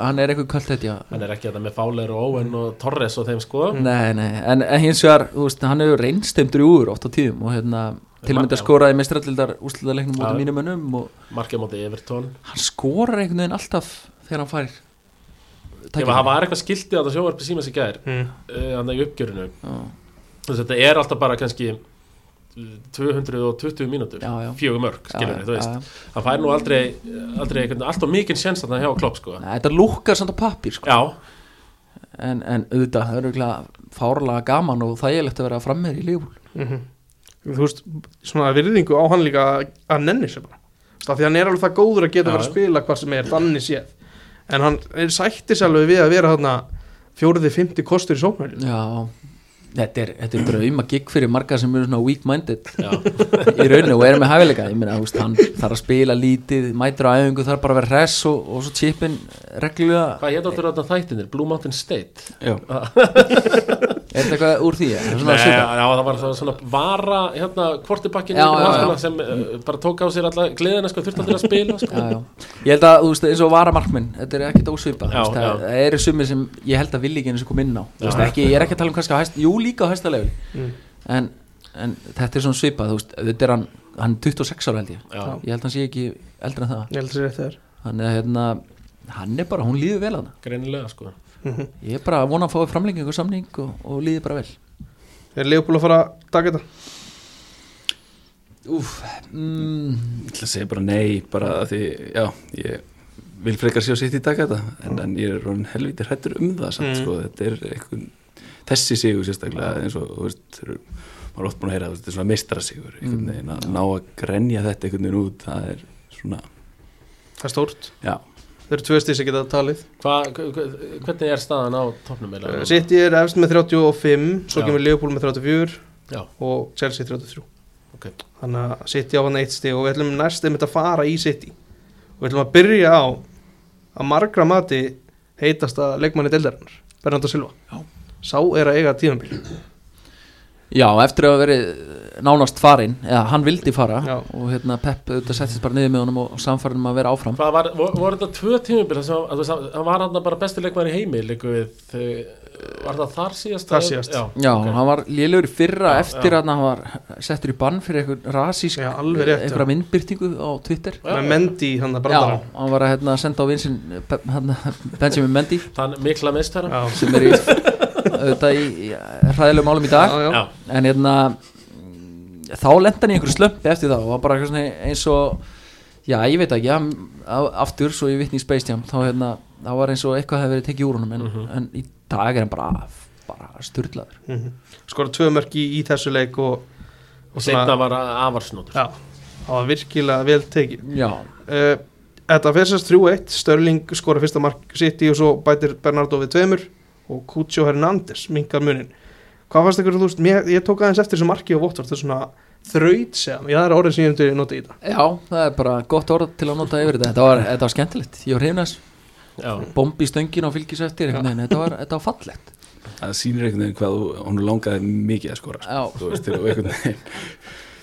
hann er eitthvað köld þetta Hann er ekki þetta með Fáler og Owen og Torres og þeim sko Nei, nei, en, en hins vegar þú veist, hann hefur reynst þeim drjúur oft á tíðum og hérna, til að mynda Já. skoraði mestrallildar úrslutaleiknum út Já. af mínum mönnum og Markið móti Evertón hann skorar einhvern veginn alltaf þegar hann fær Ef það var eitthvað skiltið á þetta sjóvarpi síma sig gær mm. Þannig 220 mínútur. Fjögur mörg, skilur Já, þú veist. Hann fær nú aldrei, aldrei alltaf mikinn sjens þarna hjá Klopp sko. Nei, Þetta lúkkar samt á pappír sko. Já, en, en auðvitað, það er auðvitað fárlega gaman og þægilegt að vera frammir í lífúl Mm Þú veist, svona virðingu á hann líka að nenni sér bara. Það því hann er alveg það góður að geta verið að spila hvað sem er þannig séð. En hann er sættis alveg við að vera þarna fjóriði, fymti kostur í sóknæli Já, þetta er, þetta er drauma gig fyrir marga sem eru svona weak-minded. Í rauninu og eru með hæfileika. Ég meina, veist, hann þarf að spila lítið mætur á æfingu, þarf bara að vera hress og, og svo chipin reglulega. Hvað hétt áttur þarna þættinir? Blue Mountain State. Já, er þetta eitthvað úr því? Er það Nei, já, það var svona, svona vara hérna, kvortibakkin Já, já, já. sem uh, bara tók á sér alla gleðina sko, þurfti allir að spila sko. Já, já. Ég held að, þú veist, eins og varamarkminn þetta er ekkert ósvipað, það, það eru sumir sem ég held að vilja ekki eins og kom inn á, veist, ekki, ég er ekki að tala um kannski á hæst, jú líka á hæsta level Mm. en, en þetta er svona svipað, þú veist, þetta er hann hann er 26 ára held ég, Já. ég held að hann sé ekki eldri en það, Ég held að það er að hérna hann er bara, hún líður vel að hann greinilega sko. ég er bara að vona að fá framlengingu og samning og, og líður bara vel Er Leopold að fara að taka þetta? Úf, mm, ég ætla að segja bara nei bara því, já, ég vil frekar sjá sitt í dag þetta en, en ég er orðin helviti hrættur um það samt, Mm. sko, þetta er eitthvað þessi sigur sérstaklega eins og, þú veist, maður er oft búin að heyra, þetta er svona meistarasigur einhvern Mm. veginn að ná að grenja þetta einhvern veginn út, það er svona Það er stórt já, Þeir eru tvö stíð sem geta talið Hva, hva- hvernig er staðan á toppnum eiginlega? City er efst með 35 Svo kemur Leopold með 34 Já. Og Chelsea 33 Ok. Þannig að City á hann eitt stíð Og við ætlum næst einmitt að fara í City Og við ætlum að byrja á Að margra mati heitasta leikmanni deildarinnar Bernardo Silva Já. Sá er að eiga tíðanbíl já, eftir að hafa verið nánast farinn, eða hann vildi fara Já. og hérna Pepp auðvitað settist bara niður með honum og samfærið um að vera áfram Hvað var, voru, þetta tvö tímubil sem að, þú veist, hann var hann bara besti leikmæri í heimi líku við, uh, var það þar síðast? Þar síðast. Já, Já, ok. hann var lélugur í fyrra Já, eftir já. að hann var settur í bann fyrir eitthvað rasísk Já, já. eitthvað myndbyrtingu á Twitter Já, Með Mendy hann að Já, brandara hann var að hérna, senda á vinsin Benjamin Mendy Þann mikla meistara Já, sem er í auðvitað í, í hræðilegum málum í dag. Já, já. En hérna mm, þá lenda hann í einhverju slömpi eftir það og var bara eins og já, ég veit ekki, ja, aftur svo ég vitni í Space Jam, þá hérna þá var eins og eitthvað hefði verið tekið úr honum en, Mhm. en í dag er hann bara bara styrlaður Mm Skora tvö mörk í, í þessu leik Og, og setna var avarsnótur Já, það var virkilega vel tekið. Já, uh, Þetta fyrir sérst 3-1 Störling skora fyrsta mark City og svo bætir Bernardo við tveimur og Cucho Hernández minkar munin. Hvað fannst ykkur, þú veist, mér, ég tók aðeins eftir þessu marki á Votvort, það er svona þraut sem, já það er orðið sem ég myndi nota í þetta. Já, það er bara gott orð til að nota yfir þetta. Þetta var, þetta var skemmtilegt, ég var Já, Bombi stöngin á fylgis eftir veginn, þetta var, þetta var fallegt. Það sýnir einhvern veginn hvað honum langaði mikið að skora sko. Já, þú veist, og einhvern veginn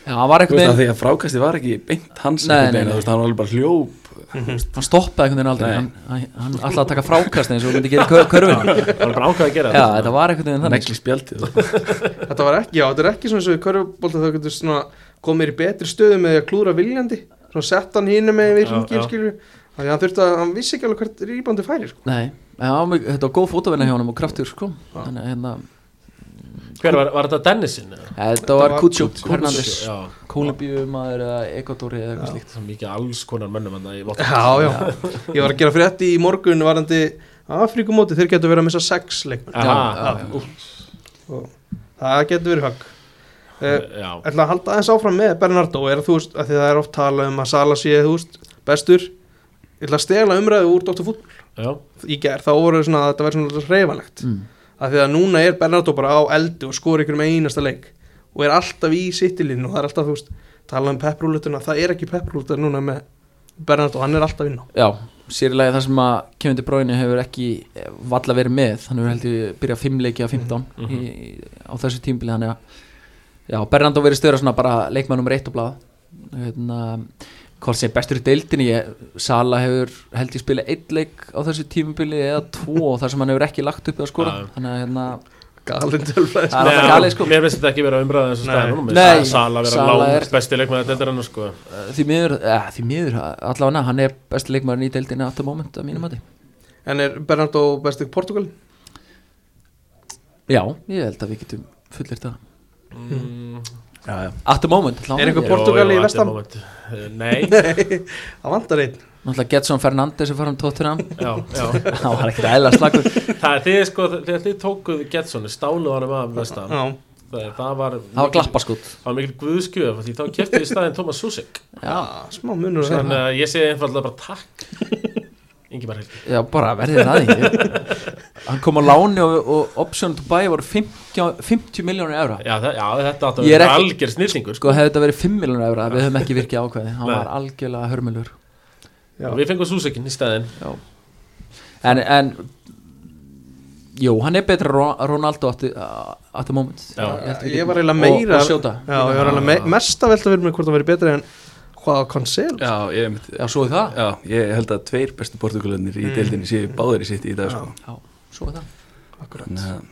já hann var þú einhvern veist að því að frákasti var ekki beint hans Nei, nei, nei. þú veist, hann var alveg bara hljóp. Hann stoppaði einhvern veginn aldrei. Nei. Hann, hann, hann alltaf að taka frákast eins og myndi gera í körfinu það var bara ákvað að gera Já, þetta. var einhvern veginn þannig. Negli spjaldið Þetta var ekki, já, þetta er ekki svona eins og í körfubólta þá getur svona komið í betri stöðu með því að klúra viljandi. Svona sett hann hínum með við Já, hringin já. skilju þannig að hann þurfti að, hann vissi ekki alveg hvert rýbandi færi sko. Nei, já, mig- þetta var góð fótavinna hjá honum og kraftur sko. Þannig að hérna, Hver var, var þetta Dennisin? eða? þetta var Kutsu. Hernández. Já, Kólumbíumaður eða Ekvatóri eða eitthvað slíkt. Það er mikið alls konar mönnum hann í Votvort Já, já, ég var að gera frétti í morgun varandi Afríkumóti, þeir getur verið að missa sex leikmenn. Já, Aha, já, já. og það getur verið högg. Uh, Já, ætla að halda aðeins áfram með Bernardo. Er þú veist, að því það er oft tala um að Sala sé, þú veist, bestur. Ég ætla að stela umræðu úr Dr. Fútbol já, í gerð, þá voru svona að þetta verður svona reyfanlegt Mm. að því að núna er Bernardo bara á eldi og skor ykkur með einasta leik. Og er alltaf í sittilinn og það er alltaf, þú veist, tala um pepprúlutuna það er ekki pepprúlutur núna með Bernardo, hann er alltaf inn á. Já, sérilega það sem að Kevin De Bruyne hefur ekki eh, valla verið með. Hann hefur heldur byrjað fimm leiki af 15 Mhm. í, á þessu tímbili þannig að já, Bernardo verið störa svona bara leikmann nummer eitt á blað hérna, hvort sem bestur í deildinni. Ég, Sala hefur held ég spilað eitt leik á þessu tímbili eða tvo þar sem hann hefur ekki lagt upp eða skora. Þannig að hérna, galinn tölfræði. Það er alltaf galið sko. Mér finnst þetta ekki vera umræða eins og Nei. staðan núna. Nei, Mér Sala vera Sala lág besti leikmaður þetta er hann sko. Eh, því miður, eh, því miður allavega hann er besti leikmann í deildinni at the moment að mínum mati. En er Bernardo bestur í Portugal? Já, ég held að við getum fullir það. Mm. At the moment. Er einhver jú, Portúgal í moment. Eh, Nei, það vantar einn. Náttúrulega Getson Fernandes sem fara um tóttunum já, já. Það var ekkert eðla slagur Það er þið sko, þegar þið tókuð Getson stáluð honum af vestan. Já, það, var Það var glappaskút Það var mikil guðskjöf því þá kefti þið staðinn Thomas Susek Já, smá munur. Þannig að ég segi einfallega bara takk Ingimar Helgi já bara verðið það því Hann kom á láni og, og option to buy voru 50, 50 miljónur evra. Já, það, já þetta átti að er vera ekki- algjör snillingur Sko. Hefði þetta verið 5 miljónur evra Við höfum ekki virkið ákveði Hann Nei. var algjörlega hörmulur. Já. Og Við fengum Susekin í staðinn. En, en Jú, hann er betra Ro- Ronaldo at the, at the moment. Já. Ég Ég var eiginlega og- meira Og sjóta Já, ég var eiginlega me mest að velta fyrir mig hvort það verið betri en hvað Cancel já, ég myndi Já, svo er það. Já, ég held að tveir bestu portugalunir í Mm. deildinni séu báðir í sitt í dag sko. Já, svo er það. Að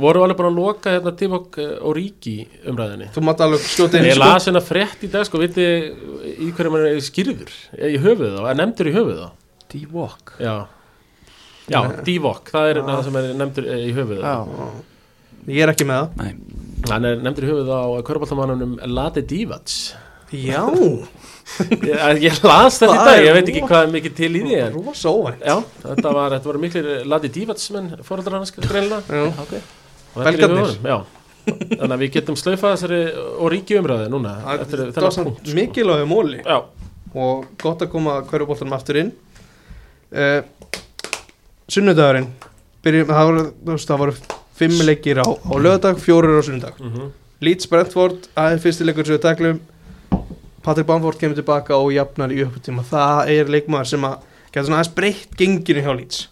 Voru alveg búin að loka hérna Divok og Ríki umræðinni Þú mátt alveg skjóta inn Ég sko. las hérna frétt í dag sko, viti í hverju maður er skýrður í höfuð þá, er nefndur í höfuð þá? D-Walk Já, já Divok, það er það sem er nefndur í höfuð Já, Ég er ekki með það. Nei, Hann er nefndur í höfuð á körbáltamannunum Lade Divats Já, ég, ég las þetta í dag, er ég veit ekki hvað er mikið til í því en rosa óvænt. Já, þetta var, þetta var miklir Ladi Divats menn fóreldrar hans greinlega Já, ok og þetta er í Belgarnir. höfuðum, Já, þannig að við getum slaufað þessari og ríki umræði núna það var punkt sko. mikilvæg móli. Já, og gott að koma hverjuboltanum aftur inn. Uh, Sunnudagurinn byrjum, það veist, það voru fimm leikir á, á lögadag, fjórir á sunnudag. Mhm. Leeds Brentford, aðeins fyrsti leikur sem við taklum Patrick Bamford kemur tilbaka og jafnar í upptíma það er leikmaður sem að getur svona aðeins breytt genginu hjá Leeds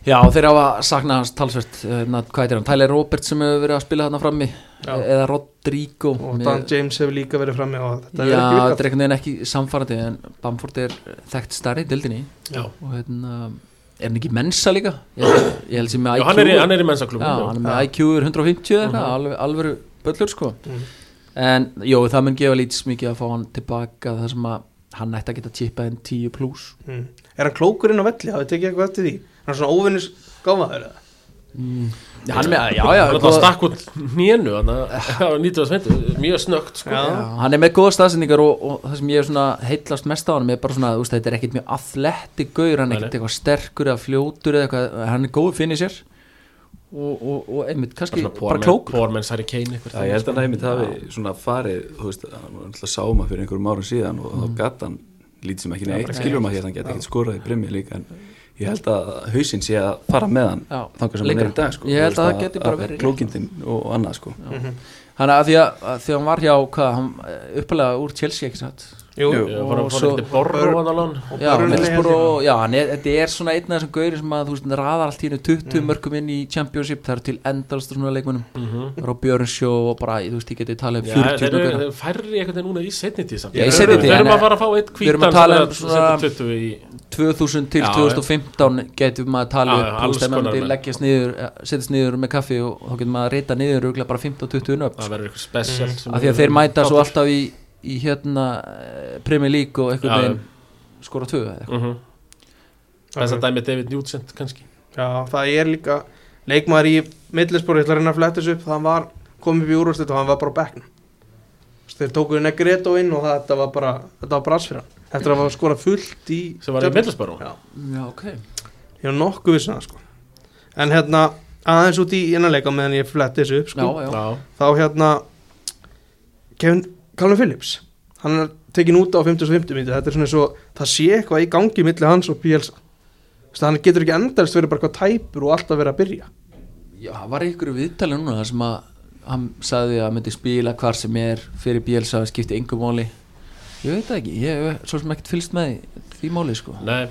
Já, þeir hafa saknað hans talsvert uh, Hvað heitir hann? Tyler Roberts sem hefur verið að spila þarna frammi Já. Eða Rodrigo og Dan James hefur líka verið frammi og þetta Já, hefur ekki þetta er virkað ekki samfarandi En Bamford er þekkt starri í dildinni Já, Og hérna Er hann ekki mensa líka? Ég, ég held sem með Já IQ hann, er í, er- hann er í Já, mensaklubum hann er með IQ er 150 eða eitthvað, Mhm. alveg, alveg böllur sko Mhm. En jú, það mun gefa lítið mikið að fá hann tilbaka Það sem að hann ætti að geta tippað inn 10 pluss mm. er hann klókur inn á velli, hafið tekið eitthvað eftir því hann er svona óvinnis gáfaður eða? mm. Já, hann er með, já, já, Hann er stakk út 90 mjög snögt sko. Já. Já, hann er með góða staðsendingar og, og það sem ég er svona heitlast mest á hann er bara svona, þú veist, þetta er ekkit mjög athletic gaur, hann er ekkit eitthvað sterkur eða fljótur eða eitthvað, hann er góð fyrir sér og, og, og einmitt, kannski bara klókur Pórmenns Harry Kane eitthvað ég held að hann einmitt hafi svona farið, þú veist, hann var alltaf sáma fyrir einhverjum árum síðan og þá gatt hann lítið sem ekki neitt, skiljum að að hann geti ekkert skorað í brimmi líka en ég held að hausinn sé að fara með hann þangar sem hann er í dag sko. Ég held að það geti bara verið klókindin og annað sko. Þannig að því að, því að hann var hjá hvað, hann uppalega úr Chelsea ekki satt Jú, svo- ekki borru Já, Middlesbrough og, já, hann er, þetta er svona einn af þessum gaurin sem að þú veist, raðar allt í hennu 20 mörgum inn í Championship, það eru til endalst svona leikmunum, það eru á Björnsjó og bara, þú veist, ég geti talið um Já, 40 þeir svona eru gaurin þeir færri veginn núna í setni tíð samt. Við erum en- að fara að fá eitt við erum að hvítan tala um sem svona- setur 20 í 2000 til Já, 2015 getur maður að tala upp alls veist, ef maður leggjast niður eh, setjast niður með kaffi og þá getur maður að reyta niður bara 15-20 nöfn. Það verður eitthvað special sem af því að þeir mæta svo alltaf í, í hérna Premier League og einhvern veginn skora tvö eða eitthvað. Mhm. Þess að dæmi David Newtsend kannski. Já, það er líka leikmaður í Middlesbrough, ég ætla að reyna að fletta þessu upp. Það var komið upp í úrúrslit og hann var bara á bekknum. Þú veist, þeir tókuðu Negredo inn og þetta var bara þetta var bara fyrir hann. Eftir að hafa skorað fullt í sem var í Middlesbrough Já, Já, ok. Ég var nokkuð vissin það sko. En hérna aðeins út í innanleika meðan ég fletti þessu upp Já, sko já, Já, þá hérna Kevin Calvin Phillips. Hann er tekin út á 50 og 50 myndi þetta er svona svo, það sé eitthvað í gangi milli hans og Bielsa. Þú veist, hann getur ekki endalist verið bara eitthvað tæpur og alltaf verið að byrja. Já, það var einhverju viðtali núna þar sem að hann sagði að hann myndi spila hvar sem er fyrir Bielsa skipti engum máli. Ég veit það ekki, ég hef svo sem ekkert fylgst með því máli sko. Nei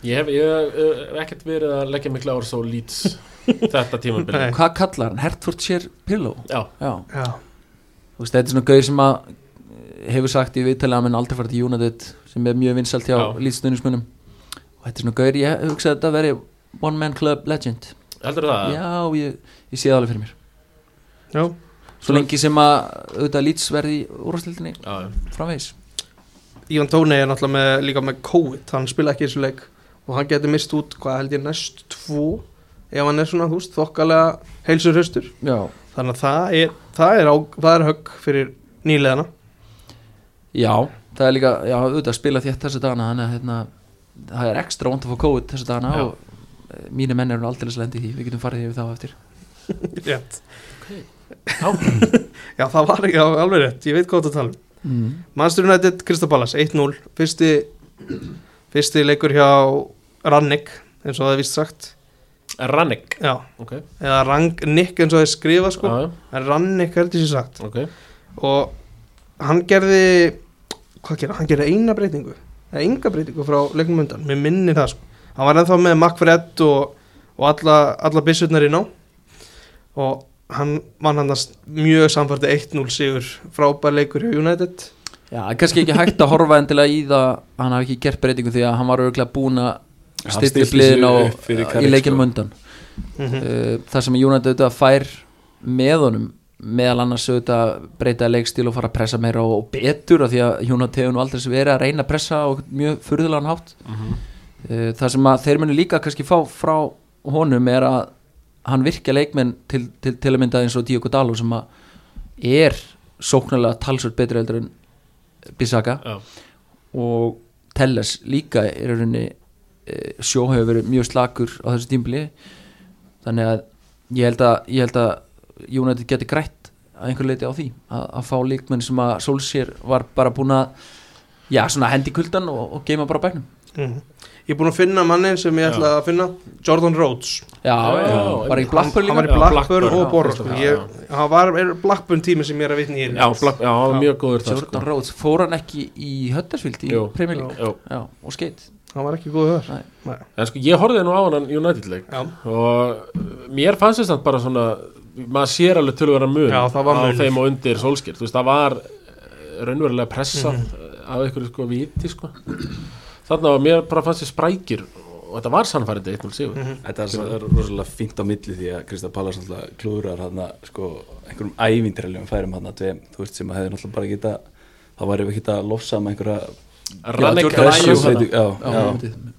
Ég hef, ég hef ekkert verið að leggja mikla árs á Leeds þetta tímabili. Hvað kallar hann? Hertfordshire Pillow? Já, Já, Já, þú veist, þetta er svona gauð sem að hefur sagt í viðtali að hann aldrei fara til United sem er mjög vinsalt hjá Já. lýtstunnismunum og þetta er svona gauð, ég hugsa að þetta veri one man club legend. Heldur það? Já, ég, ég sé það alveg fyrir mér. Já, Svo lengi sem að auðvitað lýts verði í úrvastildinni framvegis. Ívan Tóni er náttúrulega með, líka með COVID, hann spila ekki í þessu leik. Og hann getur mist út, hvað held ég, næst tvo ef hann er svona, þú veist, þokkalega heilsur hraustur, Já, þannig að það er það er, á, það er högg fyrir nýleðana já það er líka, já, auðvitað að spila þétt þessu dagana þannig að hérna, það er ekstra vond að fá COVID þessu dagana Já. og e, mínir menn eru aldrei lendi í því, við getum farið yfir þá eftir. Rétt. Já. Já, það var ekki alveg rétt, ég veit hvað það tala um. Mm. Manchester United, Palace, 1-0 fyrsti, fyrsti leikur hjá Rannik, eins og það er vist sagt. Rannik Já, Ok, eða Rangnick eins og það er skrifað sko. En Rannik heldur sér sagt. Ok. Og hann gerði hvað gerði, hann? Gerði eina breytingu eða enga breytingu frá leiknum undan mér minnir það sko, hann var ennþá með Macfred og, og alla, alla byssurnar inn á og hann vann hann mjög samfærdi 1-0 sigur frábær leikur hjá United. Já, kannski ekki hægt að horfa endilega í það að hann hafi ekki gert breytingu því að hann var örgulega búin að styrta bliðin á í leikjum sko. undan. Mm -hmm. uh, það sem United auðvitað fær með honum meðal annars auðvitað breyta leikstíl og fara að pressa meira og, og betur af því að hefur nú aldrei verið að reyna að pressa og mjög furðulegan hátt. Uh, það sem að þeir munu líka kannski fá frá honum er að hann virkja leikmenn til, til, til að mynda eins og Diogo Dalo sem að er sóknarlega talsvöld betri heldur en Bissaka. Já, og Telles líka er rauninni e, sjó hefur verið mjög slakur á þessu tímbili þannig að ég held að, ég held að United geti grætt að einhver leiti á því að, að fá líkmenn sem að Solskjær var bara búin að já, svona hendi kuldan og, og geima bara bæknum. Mhm. ég er búin að finna mannin sem ég ætla að finna Jordan Rhodes. Já, Já, já, bara í Blackburn hann var í Já, Blackburn og já, Ég- hann var Blackburn tími sem ég er að vitni í. Já, blak, já, hann var mjög góður það Jordan sko. Rhodes, fór hann ekki í Huddersfield í já, og skeitt hann var ekki góð. Nei. En sko, ég horfði nú á hann United-leik Já. og mér fannst þess að bara svona maður sér alveg tölvöra mun Já, það var á munur. þeim og undir sólskir þú veist, það var uh, raunverulega pressað af einhverju sko viti sko. Þarna var mér bara fannst ég sprækir og þetta var sannfærið 1-0 sigur. Þetta er, er rosalega fínt á milli því að Krista Pallas klúðrar hann sko einhverjum ævindirlegum færum hann að þú veist sem að hefði náttúrulega bara geta þá væri við geta lofsað með einhverja Rannik Jordan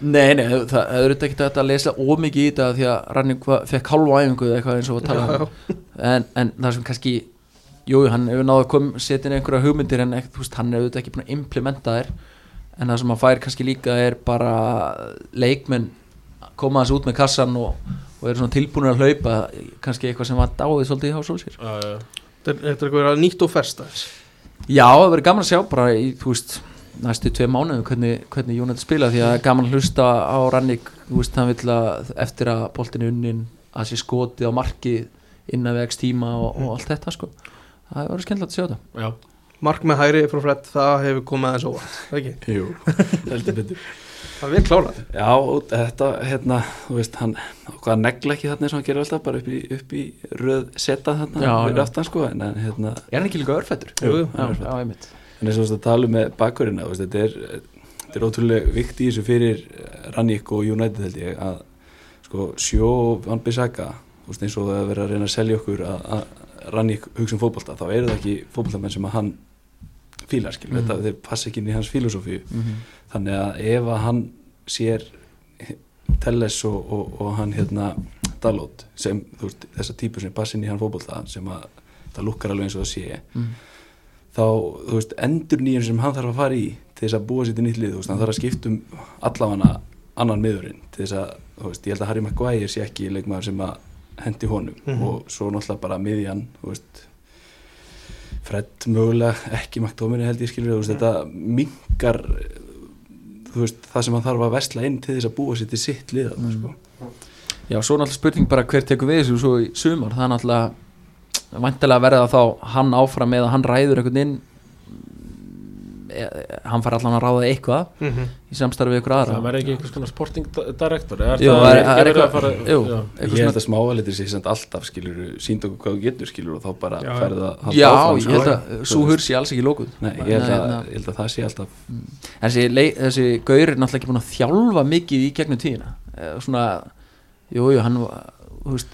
Nei, nei, það það er auðvitað ekki hægt að lesa ómikið í þetta því að Rannik fekk hálfa æfingu eða eitthvað eins og að tala Já, um en, en það sem kannski jú, hann hefur náðu að kom setja inn einhverja hugmyndir en ekki, þú veist, hann er auðvitað ekki búin að implementa þær. En það sem hann fær kannski líka er bara leikmenn koma þessu út með kassan og, og eru svona tilbúinir að hlaupa kannski eitthvað sem var dáið svolítið Já, já. þetta er þetta eitthvað nýtt og aðeins. Já, það verður gaman að sjá bara í, þú veist næstu tvei mánuðum hvernig, hvernig United spila því að gaman að hlusta á Rannik þú veist hann vill að eftir að boltin er unnin að sé skotið á markið innan við x tíma og, og allt þetta sko. Það verður skemmtilegt að sjá þetta. Já, Mark með hæri frá Fred, það hefur komið aðeins óvart það ekki, Jú, heldur betur. Það er vel klárað. Já, og þetta, hérna, þú veist, hann hvað negla ekki þarna eins og hann gerir alltaf bara upp í, upp í röð seta þarna Já, já. aftan, sko, en, en hérna er hann ekki líka örfættur? Jú, jú, já, já, einmitt en veist að tala um með veist, þetta er þetta er ótrúlega vikt í þessu fyrir Ranník og United held ég að sko, sjó og Van Bissaka eins og það er verið að reyna að selja okkur að, að Ranník hugsa um fótbolta þá eru það ekki fótboltamenn sem að hann fílar, skil, Mhm. þetta, þeir passa ekki inn í hans filosófíu mm -hmm. þannig að ef að hann sér Telles og, og, og hann hérna Dalot sem þú veist, þessa típu sem passa inn í hann fótbolta sem að það lukkar alveg eins og það sé Mhm. Þá, þú veist, endur nýjum sem hann þarf að fara í til þess að búa sér til nýtt lið, þú veist, hann þarf að skipta um allavega annan miðurinn til þess að, þú veist, ég held að Harry Maguire sé ekki leikmaður sem að hendi honum Mhm. og svo náttúrulega bara miðjan, þú veist Fred mögulega ekki McDominay held ég skilur, þú veist, þetta mingar þú veist, það sem hann þarf að vesla inn til þess að búa sér til sitt lið mm. sko. Já, svo náttúrulega spurning bara hver tekur við þessu svo í sumar, það er náttúrulega vantilega verða þá hann áfram eða hann ræður einhvern inn e, hann fær allan að ráða eitthvað mm -hmm. í samstarfi við ykkur aðra það verður ekki einhvers konar sporting di- director er Jú, það er- er eitthvað- fara jú. Eitthvað ég held að smáalitir sig samt alltaf skilur sínd okkur hvað þú getur skilur og þá bara Já, ferða að halda Já, áfram, ég held að svo veist. hursi alls ekki lókuð Nei, ég held, að, hérna. ég held að það sé alltaf En þessi, þessi gaur er náttúrulega ekki búin að þjálfa mikið í gegnum tíðina Eh, svona, jú, jú, hann þú veist,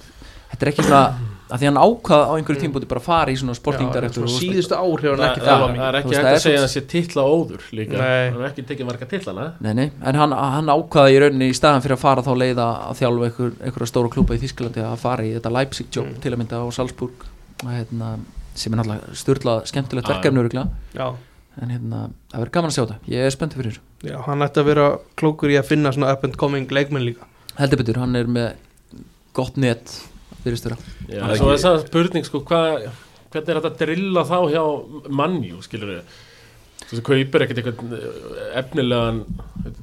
þetta er ekki svona að því hann ákvað á einhverju tímpúti bara að fara í svona sportingdirektor og- síðustu ár hefur hann Það ekki það- þjálfað það er ekki hægt það að segja að hann sé titla óður líka. Hann er ekki tekið marga titlana Nei, nei, en hann, hann ákvaða í rauninni í staðan fyrir að fara þá leið að þjálfa einhver, einhverja stóra klúpa í Þísklandi að fara í þetta Leipzig job Mm. til að mynda á Salzburg hérna, sem er náttúrulega styrla skemmtilegt verkefni en hérna, það verður gaman að sjá þetta. Ég er spenntið fyrir þessu. Já, hann ætti að vera klókur í að finna svona up and coming leikmenn líka heldur betur, hann með gott net fyrir störa Já, Það er svo er það spurning sko, hva, hvernig er þetta að drilla þá hjá mannjú, skilur við þú veist, kaupir ekkert eitthvað eh, efnilegan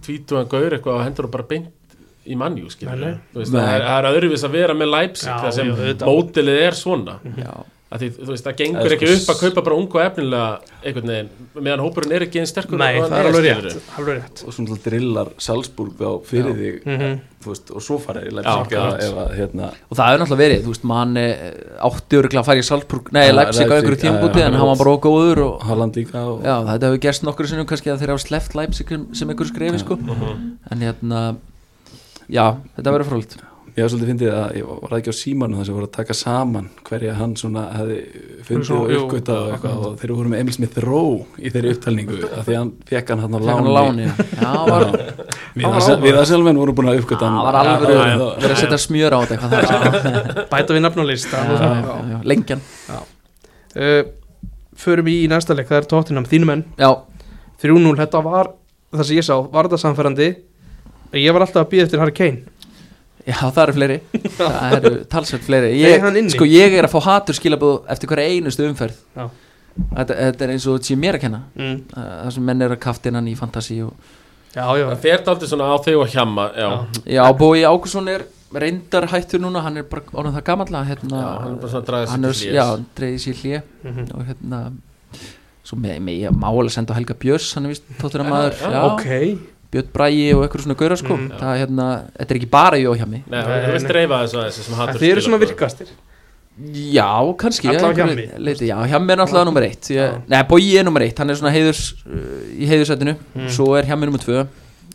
tvítugan gaur eitthvað og hendur og bara beint í mannjú, skilur við það er, er öðruvís að vera með Leipzig Já, þar sem mótilið er svona. Já, að því, þú veist, það gengur Það ekki sko upp að kaupa bara ungu efnilega einhvern veginn, meðan hópurinn er ekki einn sterkur Nei, það er alveg rétt, alveg rétt. Og svona drillar Salzburg þá fyrir þig Mhm. þú veist, og svo fara að hérna. Og það er náttúrulega verið, þú veist, mann átti öruglega að fara í Salzburg, nei, Leipzig á einhverju já, en hann var bara ógóður og Holland líka og, Já, þetta hefur gerst nokkur sinnum kannski að þeir hafa sleppt Leipzig sem einhver skrefi sko. Mhm. en hérna já, þetta verður frólitt ég var svolítið fyndið að ég var ekki á símanu þess að voru að taka saman hverja hann svona hefði fundið Svona, og uppgötað og eitthvað. og þeir voru með Emil Smith Rowe í þeirri upptalningu af því að hann fekk hann hann á Fekk hann á láni. við að- við að sjálfmenn voru búin að uppgöta hann. Var alveg verið að setja smjör á þetta bæta við nafnulista Já, já, já, lengjan. Uh, förum í í næsta leik, það er tóttinam þínu menn, Já, 3-0 þetta var, það sem ég sá, var þetta samfærandi ég var alltaf að býða eftir Harry Kane já, það eru fleiri. Það eru talsveit fleiri. Ég, Sko, ég er að fá hatur skilabóð eftir hverja einustu umferð. Já. þetta, þetta er eins og þetta sé mér að kenna. Mm. Það sem menn er að kaftina hann í fantasi og... já, já, það fer daldið svona á þig og hjamma já, Já, Bói Ákusson er reyndar hættur núna. Hann er bara orðin það gamalla hérna, Já, hann er bara svona að draga sig hann til er, hlés. Já, dreigði sér hlje Mhm. og hérna svo með, með ég má alveg senda Helga Björns hann er vist tóttur að maður. Já, já, ok Björn Bræi og eitthvað svona gaura sko. Mhm. það er hérna, þetta er ekki bara jó hjá mig Nei, þú veist dreifa þessu sem hattur þið eru svona virkastir? Já, kannski Alla á einhverju Hjammi. leyti, já, hjammi er náttúrulega nummer eitt ég, nei, Bói er nummer eitt, hann er svona heiðurs uh, í heiðursætinu, Mm. svo er hjammi nummer tvö.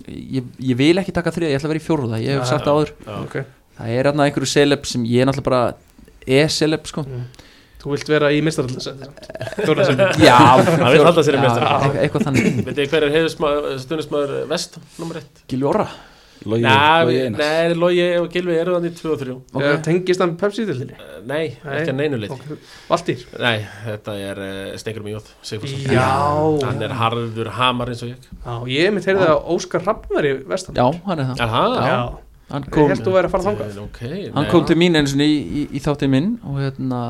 Ég, ég vil ekki taka þriða, ég ætla að vera í fjóruða ég hef sagt það áður, Já. ok, það er hérna einhverju celeb sem ég er náttúrulega bara e-celeb sko þú vilt vera í sem já, Hann vill halda sér í meistaraflokki. eitthvað, þannig. Veit þið hver er heiðusstunismæður vest, nummer 1? Gilvi Orra Logi, Nei, Logi Einars. nei, Logi og Gilvi eru þannig 2 og 3 Ok. tengist hann Pepsi-dildinni Eh, Nei, ekki að neinu lit Valtýr? Nei, þetta er uh, Stengur Mjóð Já. Hann er harður hamar eins og ég. Já, ég mitt heyrði að Óskar Rapp var í vestan. Já, hann er það. Er það? Já, hann kom, held þú væri að fara þangað. Ok hann kom til mín eins og í, í, í þáttinn minn og hérna,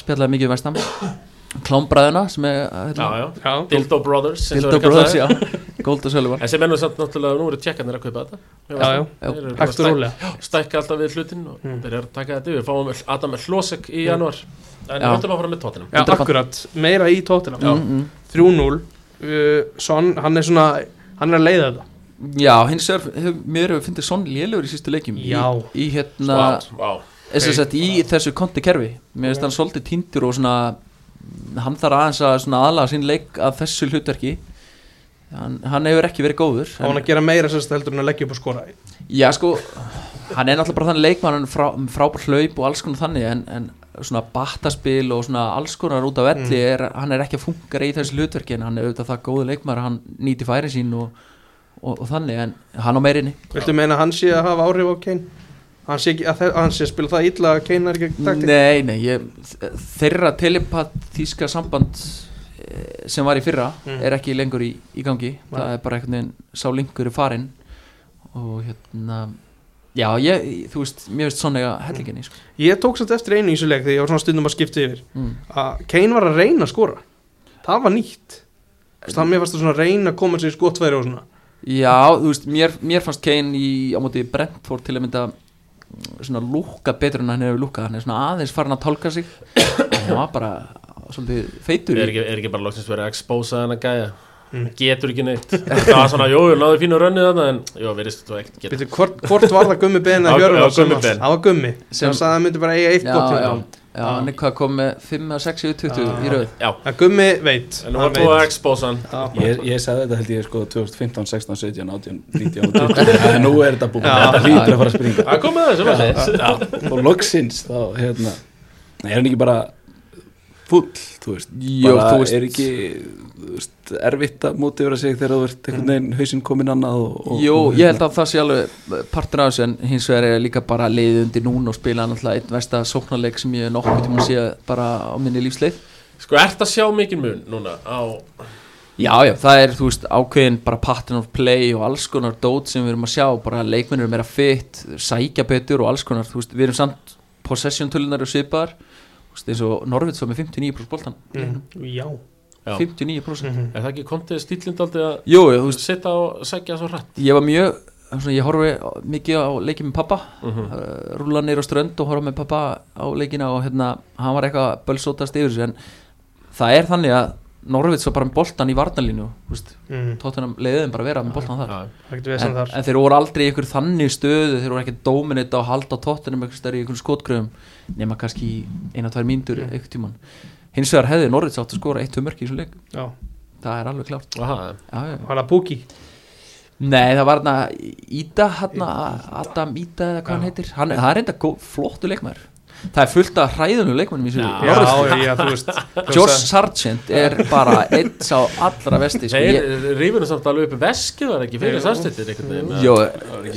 spjallaði mikið vestam klámbræðina sem er hérna, já, Já, Dildo Brothers Dildo Brothers, kallaðir. já. Gold og Sullivan En sem ennum samt náttúrulega, nú eru tjekkarnir að kaupa þetta. Já, já, Stækka alltaf við hlutin og Mm. þeir eru að taka þetta yfir. Fáum Adam Hlosek í janúar. En Já. höldum að fara með tóttinum Já, 100%. akkurat, meira í tóttina mm, mm. 3-0 uh, Son, hann er svona hann er að leiða þetta Já, hins vegar hef, mér hefur fyndið Son lélugur í sístu leikjum í, Já. í hérna þess að í þessu konti kerfi. Mér finnst hann svolítið týndur og svona hann þarf aðeins að svona aðlaga sín leik að þessu hlutverki. Hann, hann hefur ekki verið góður á hann að gera meira sérst heldur en að leggja upp og skora. Já sko, hann er náttúrulega bara þannig leikmann hann er frá, frábær hlaup og alls konar þannig en, en svona battaspil og svona alls konar út af velli er, hann er ekki að funka í þessu hlutverki en hann er auðvitað það góðu leikmann hann nýti færi sín og, og, og þannig en hann á meirinni Viltu meina að hann sé að hafa áhrif á Kane? Hann sé, að þe- að hann sé að spila það illa að Kane er ekki taktik? Nei, nei, ég, þeirra telepathíska samband eh, sem var í fyrra Mm. er ekki lengur í, í gangi það Nei. er bara einhvern veginn sá linkur í farin og hérna já, ég, þú veist, mér veist svona hellinginni sko. Ég tók satt eftir einu í þessu leik þegar ég var svona stundum að skipta yfir mm. að Kane var að reyna að skora það var nýtt Þú veist, hann mér fannst að svona reyna að koma sér í skotfæri og svona Já, þú veist, mér, mér fannst Kane í, á móti Brentford til að mynda mm, svona lúka betur en hann hefur lúkað hann er svona aðeins farin að tálka sig. Hann var bara svolítið feitur Er ekki, er ekki bara loksins verið að expósa þennan gæja Mm. Getur ekki neitt. Það var svona, jú, náðu fínu rönnið þarna En jú, verðist þú ekkert geta. Hvort, hvort var það gummi Já, já, að- Ben. Það var gummi Sem- sagði að hann myndi bara eiga eitt Já, gott já, tíma já, hann er hvað kom með 5 eða 6 yfir 20 í rauð Já, að gummi veit. En nú hann var búið að expósa hann. Já. Ég, ég sagði þetta held ég sko 2015, 16, 17, 18, 19 og 20 En nú er þetta búin, Já. þetta hlýtur að fara að springa. Það kom með þessu Já, og loksins þá hérna. Er hann ekki bara full, þú veist. Jó, bara þú veist- er ekki þú veist, erfitt að mótiðra sig þegar þú ert einhvern veginn hausinn kominn annað og, og, Jú, og, ég held að það sé alveg partur af þessu en hins vegar er líka bara leiðið undir núna og spila náttúrulega einn versta sóknarleik sem ég nokkuð tíma sé bara á minni lífsleið. Sko, ert að sjá mikinn mun núna á Já, já, það er, þú veist, ákveðin bara pattern of play og alls konar dót sem við erum að sjá, bara leikmennir eru meira fit sækja betur og alls konar þú veist, við erum samt possession tölunar og svipaðar, eins og Norvits var með 59% boltan, Mm, Já Já. 59% Mhm. Er það ekki kontið stílind aldrei að Jú, þú veist, Sitta og sækja svo hrætt ég var mjög svona, ég horfi mikið á leikið með pappa Mhm. uh, rúla neyra á strönd og horfa með pappa á leikina og hérna, hann var eitthvað bölsótast yfir þessu en það er þannig að Norvits var bara með boltan í varnalínu Mm, tóttunum leiðin bara að vera með boltan þar. en, þar. en þeir voru aldrei í ykkur þannig stöðu þeir voru ekki dominita og halda á tóttunum eitthvað stærri í ykkur skotgröðum nema kannski í eina, tvær mínútur Mm. eitthvað tíman hins vegar hefði Norvits átt að skora eitt, tvö mörki í þessu leik. Já, það er alveg klárt. Aha, já, já. var það Púki Nei, það var hérna Ída, hérna, Adam Ída eða hvað hann heitir. Hann, Það er reynda flottu leikmaður Það er fullt af hræðunum leikmannum í þessu Já. Já, Norðurlandi. já, já, þú veist Josh Sargent er bara einn sá allra vesti sko. rífinu samt alveg upp veskið var ekki fyrir Jú. Jó,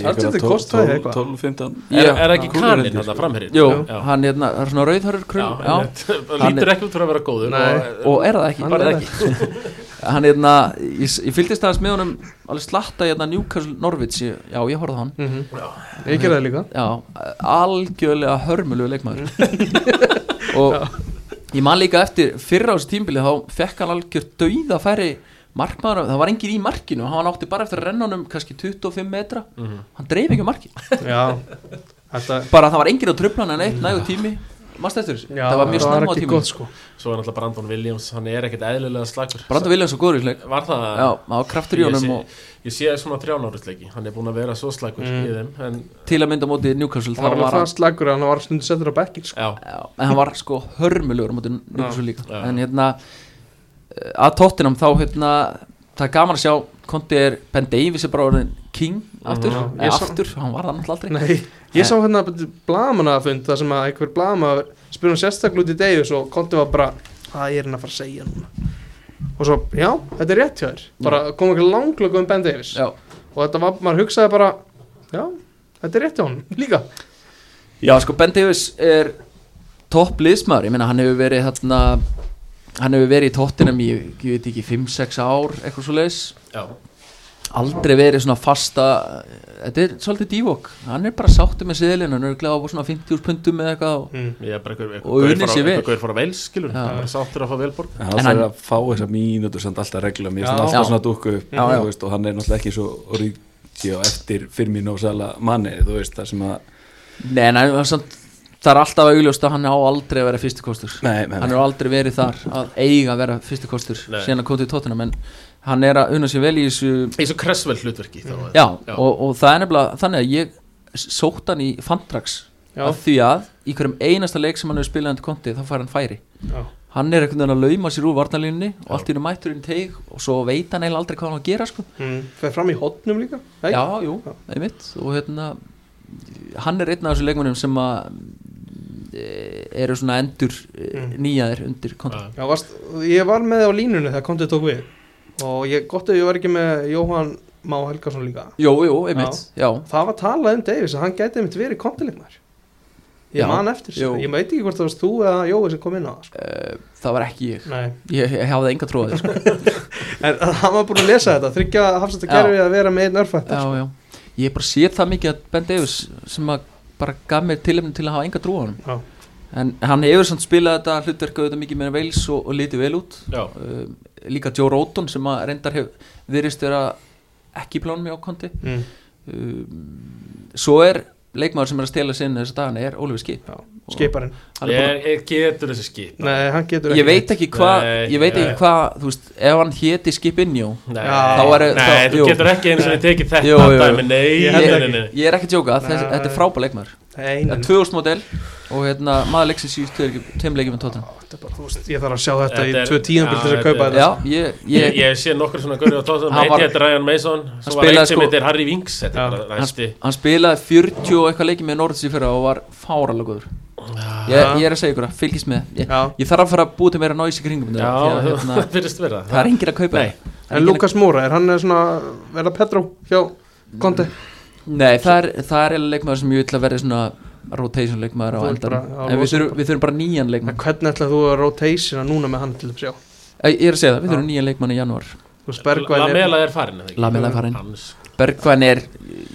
Sargent kostaði eitthvað. 12, 15 Er, er ekki ég, þetta sko. framherrin? jó Já. hann hérna, er svona rauðhörur krull hann Hann lítur er- ekki út fyrir að vera góður og er það ekki Hann er hérna, ég, ég fylgdist aðeins með honum alveg slatta hérna Newcastle Norwich. Já, ég horfði hann. Mhm. Ég gerði það líka. Já, algjörlega hörmulegu leikmaður. Og ég man líka eftir fyrra á þessu tímbili þá fekk hann algjör dauða færi markmaður, það var engin í markinu hann átti bara eftir að renna honum kannski 25 metra. Mhm. hann dreif ekki um marki Já, þetta bara það var engin á tröflan en eitt nægu tími Já, það var mjög snemma á tími gott sko Svo er náttúrulega Brandon Williams, hann er ekkert eðlilega slagur Branda Williams og góður í sleik Var það? já, það var kraftur í Ég honum sé, og ég sé svona trjánárusleiki Hann er búin að vera svo slagur Mm. í þeim En til að mynda á móti Newcastle Það var var hann það slagur hann var stundu settur á bekkin sko. já, Já, en hann var sko hörmulegur á móti Newcastle líka Já. en hérna eh, að tóttinam þá hérna það er gaman að sjá Konti er Ben Davies er bara orðin king aftur, eða Ég sá- aftur hann var það náttúrulega aldrei. Nei, ég sá hérna blaman að fund það sem að einhver blama hann sérstaklega út í Davis og Konti var bara hvað er hann að fara að segja núna? Og svo, já, þetta er rétt hjá þér. Bara kom ekki langlega um Ben Davis Já, og þetta var, maður hugsaði bara já, þetta er rétt hjá hann líka. Já sko Ben Davies er topp liðsmaður, ég meina hann hefur verið þarna hann hefur verið í tóttinam í, ég veit ekki, 5-6 ár eitthvað svo leiðis já aldrei verið svona fasta þetta er svolítið dívok hann er bara sáttu með seðlinu, hann er glæða á svona 50 pundum eða eitthvað og- mm. Er Og gaur unnið sér vel. einhver gaur fara að veils skilur Já. bara sáttur að fá velborg En hann hann- þarf að fá þessa mínútur samt alltaf regla mér Já. alltaf svona dúkku upp Já, já. þú veist, og hann er náttúrulega ekki svo orðið á eftir Firmino og Sala manni þú veist það sem að Nei, en hann- samt, það er alltaf augljóst að hann á aldrei að vera fyrsti kostur nei, nei, hann hefur aldrei verið þar að eiga að vera fyrsti kostur Nei. síðan að koma til tóttina en hann er að unna sér vel í þessu eins og Cresswell hlutverki þá já, Já. Og, og það er nefnilega þannig að ég sótt hann í Fantrax Já. af því að í hverjum einasta leik sem hann hefur spilað undir konti þá fær hann færi Já. hann er veginn að lauma sér úr varnalínunni og allt í hennu mættur inn teig og svo veit hann eiginlega aldrei hvað hann á að gera sko. Mm. fer fram í hotnum líka Nei? já, jú, Já. einmitt og hérna hann er einn af þessu leikmunum sem að e, eru svona endur e, Mm. nýjaðir undir konti Já. Já, varst, ég var með á línunni þegar kontið tók við og ég, gott ef ég var ekki með Jóhann Má Helgason líka. Jú, jú, einmitt, já, það var talað um Davis að hann gæti einmitt verið kontileikmar ég Já, man eftir þessu, ég veit ekki hvort það varst þú eða Jói sem kom inn á það sko. e, það var ekki ég. Nei. ég, ég hafði enga tróði sko. en hann var búin að lesa þetta þryggja hafsættu kerfi að vera með einn örfætt já, já, ég hef bara séð það mikið að Ben Davis sem að bara gaf mér tilefni til að hafa enga trú á hann Já. en hann hefur samt spilað þetta hlutverku auðvitað mikið meira veils og, og litið vel út. Já. um, líka Joe Roton sem að reyndar hef virðist vera ekki í plánum í ákonti mm. um, svo er leikmaður sem er að stela sinni þessu dagana er Ólfur Skip. Skiparinn. ég, ég getur þessi skip. Nei, hann getur ég veit ekki hvað ég veist ef hann héti Skip Injó Nei, Já. Þá er- þá- þú getur ekki eins og við tekið þetta Jú, jú, jú. dæmi, nei, Ég nei. ég er ekki að djóka, þetta er frábær leikmaður. Nei, Það nei, er 2000 model og hérna, maður leiksins í tveim leikjum með tóttan Þetta er bara, þú veist, ég þarf að sjá þetta Þetta í er- tvö tíðanbíl til þess að kaupa þetta. Ég, Ég, ég, ég sé nokkur svona gaurið á tóttum Hann Eitt heitir Ryan Mason Svo var spilaði eitt sem sko- heitir Harry Winks. Þetta Já. er bara næsti. hann spilaði 40 og eitthvað leikið með Norðs í fyrra og var fáralega góður. Ég, ég er að segja ykkur að fylgist með. Ég, þarf að fara að búið til meira náis í kringum hérna, það það er enginn að kaupa Nei. það. Það er En Lukas Múra, er hann er svona verða Petró hjá Konti? að, nei, það er, það er eiginlega leikmaður sem ég vil að verði svona rotation leikmaður á endan en við þurfum, við þurfum bara nýjan leikmann. Hvernig ætlaðu þú að rotationa núna með hann til að sjá? ég er að segja það, við þurfum nýjan leikmann í janúar. Er Lamela er farin? Lamela er farin. Hans- Bergvæn er,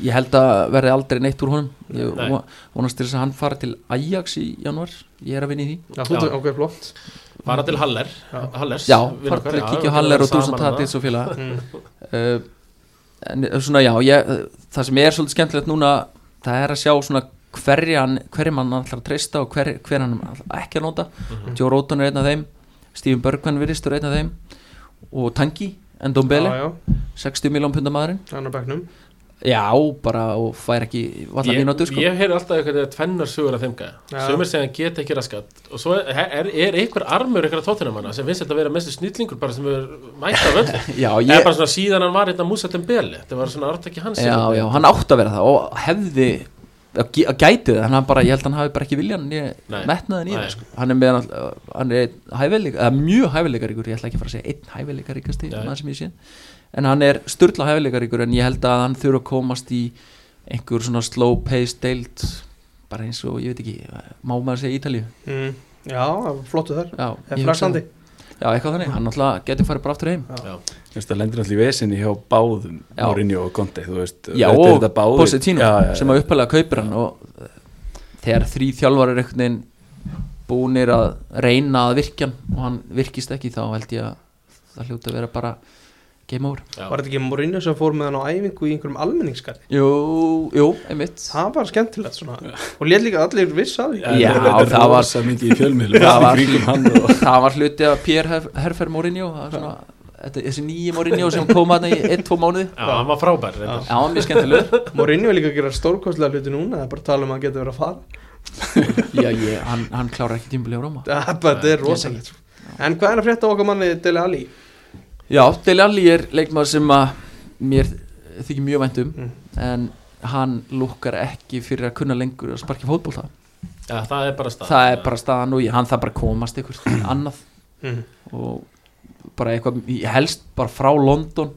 ég held að verði aldrei neitt úr honum. Ég Nei. vo- vonast til þess að hann fara til Ajax í janúar. Ég er að vinna í því. Já, þú ok, flott. Fara til Haller. Já. Hallers. Já, fara til að kíkja Haller og saman Tatis og félaga. Mm. uh, en uh, svona já ég, það sem er svolítið skemmtilegt núna það er að sjá svona hverjan hverjum hann að treysta og hver, hver hann ekki að nota. Mhm. Joe Roton er einn af þeim Stephen Bergman virðist er einn af þeim og Tangi, Ndombele Já, já, 60 miljón punda maðurinn. Hann er bekknum. Já, bara og fær ekki valla Ég, mínútur sko. ég heyri alltaf eitthvað tvennar sögur af þeim gæja Já. Sumir segja hann geta ekki raskat Og svo er, er, er einhver armur einhver tóttunamanna sem finnst þetta að vera mestu snillingur bara sem er mæta völd já, Það er ég, bara svona síðan hann var hérna Músallin Beli Þetta var svona í hans. Já, já, hann átt að vera það og hefði að gæ- að gæti það, hann bara, ég held að hann hafi bara ekki viljan metnaðin í það sko. hann er með hann, er hæfileika, eða mjög hæfileikaríkur ég ætla ekki að fara að segja einn hæfileikaríkasti en hann er sturla hæfileikaríkur en ég held að hann þurfa að komast í einhver svona slow pace deild bara eins og, ég veit ekki má maður segja Ítalíu? Mm. Já, flottu þar. Já, Er já, eitthvað þannig, hann alltaf getur farið bara aftur heim. Þú veist, það lendir náttúrulega í vesinni hjá báðum. Mourinho og Conte, þú veist já, þetta er og já. sem að uppalega kaupir hann og uh, þegar þrý þjálfarir einhvern veginn búnir að reyna að virkja og hann virkist ekki þá held ég að það hljóti að vera bara game over Já. Var þetta ekki Mourinho sem fór með hann á æfingu í einhverjum almenningskarri? Jú, jú, einmitt Það var skemmtilegt svona Og létt líka allir viss að því Já, er það var- rosa mikið í fjölmiðlum Það var- og það var hluti af Pierre Her- Herfer Mourinho það svona, þetta, þessi nýji Mourinho sem kom að í 1-2 mánuði Já, hann var frábær. Já, hann er mjög skemmtilegur Mourinho er líka að gera stórkostlega hluti núna Það er bara að tala um að hann getur verið að fara Já, ég, hann, hann klárar ekki tímabili á Róma Það er rosalegt. En hvað er að frétta okkar manni Dele Alli? Já, Dele Alli er leikmaður sem að mér þykir mjög vænt um Mm. en hann lukkar ekki fyrir að kunna lengur að sparki fótbolta Já, það er bara stað það er bara staðan og ég, hann það bara komast ykkur annað Mm. og bara eitthvað, helst bara frá London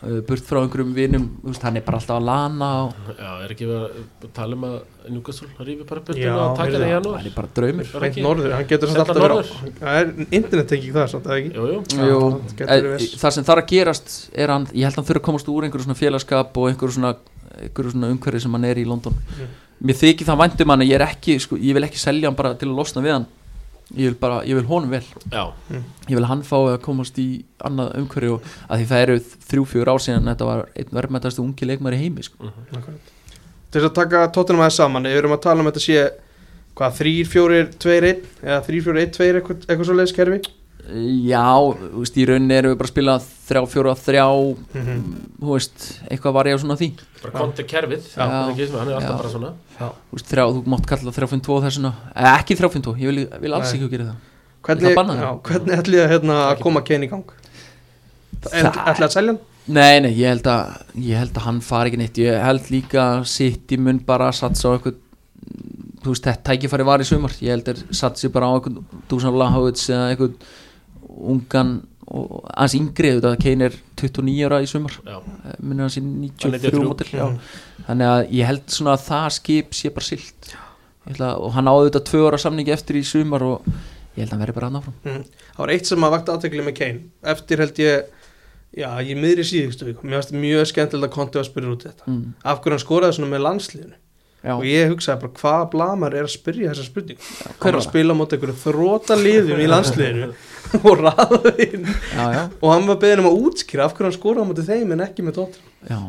burt frá einhverjum vinum þú veist, hann er bara alltaf að lana og Já, er ekki verið að tala um að Newcastle rífi bara byrtuna og taka heyrðu, það í hann janúar er bara draumur Beint ekki- norður, hann getur samt alltaf verið? Það er internettenging það, samt, ekki? Jú, jú, Jú, eh, viss. það sem þarf að gerast er hann, ég held að hann þurfa að komast úr einhverju svona félagskap og einhverju svona, einhverju svona umhverfi sem hann er í London Mm. mér þykir það væntum hann að ég er ekki sko, ég vil ekki selja hann bara til að losna við hann ég vil bara, ég vil honum vel. Já, ég vil hann fá að komast í annað umhverfi og að því það eru þrjú, fjögur ár síðan þetta var einn verðmættastu ungi leikmæri heimi sko. Til þess að taka tóttunum aðeins saman Við erum að tala um að þetta sé Hvað, þrýr, fjórir, tveir, einn Eða þrýr, fjórir, einn, tveir, eitthvað, eitthvað svo leiðis kerfi já, þú veist, í rauninni erum við bara að spila þrjá, fjóra, þrjá Mhm. þú veist, eitthvað var ég á svona því bara konti kerfið Já. Það er ekki sem- Hann er alltaf Já. bara svona þú veist, þrjá, þú mátt kalla það 3.2 þessuna, eh, ekki 3.2, ég vil, vil alls ekki gera það Hvernig, að já, hvernig ætli að hérna, að koma Kane í gang? En Það- ætli að selja hann? Nei, nei, ég held að ég held að hann fari ekki neitt ég held líka að sitt í mun bara að satsa á eitthvað þú veist, þetta tækifæri var í sumar ég held að satsi bara á eitthvað Ungan og hans yngri þetta Kane er 29 ára í sumar. Já, minnur hans í Hann er 93 93. mótil já. þannig að ég held svona að það skip sé bara silt ætla, og hann áður þetta tvö ára samningi eftir í sumar og ég held að hann verði bara að náfram Mm. Það var eitt sem að vakta aðtekli með Kane. Eftir held ég Já, ég miðri síðustu viku. Mér varst mjög skemmtilegt að konti að spyrja út þetta. Mm. Af hverju hann skoraði svona með landsliðinu já, Og ég hugsaði bara hvaða blamar er að spyrja þessa spurning hver Hann var var að spila móti einhverju þróta liðum í landsliðinu Og raðaði inn. Já, já, Og hann var beðin um að útskýra af hverju hann skoraði á móti þeim en ekki með tóttir já.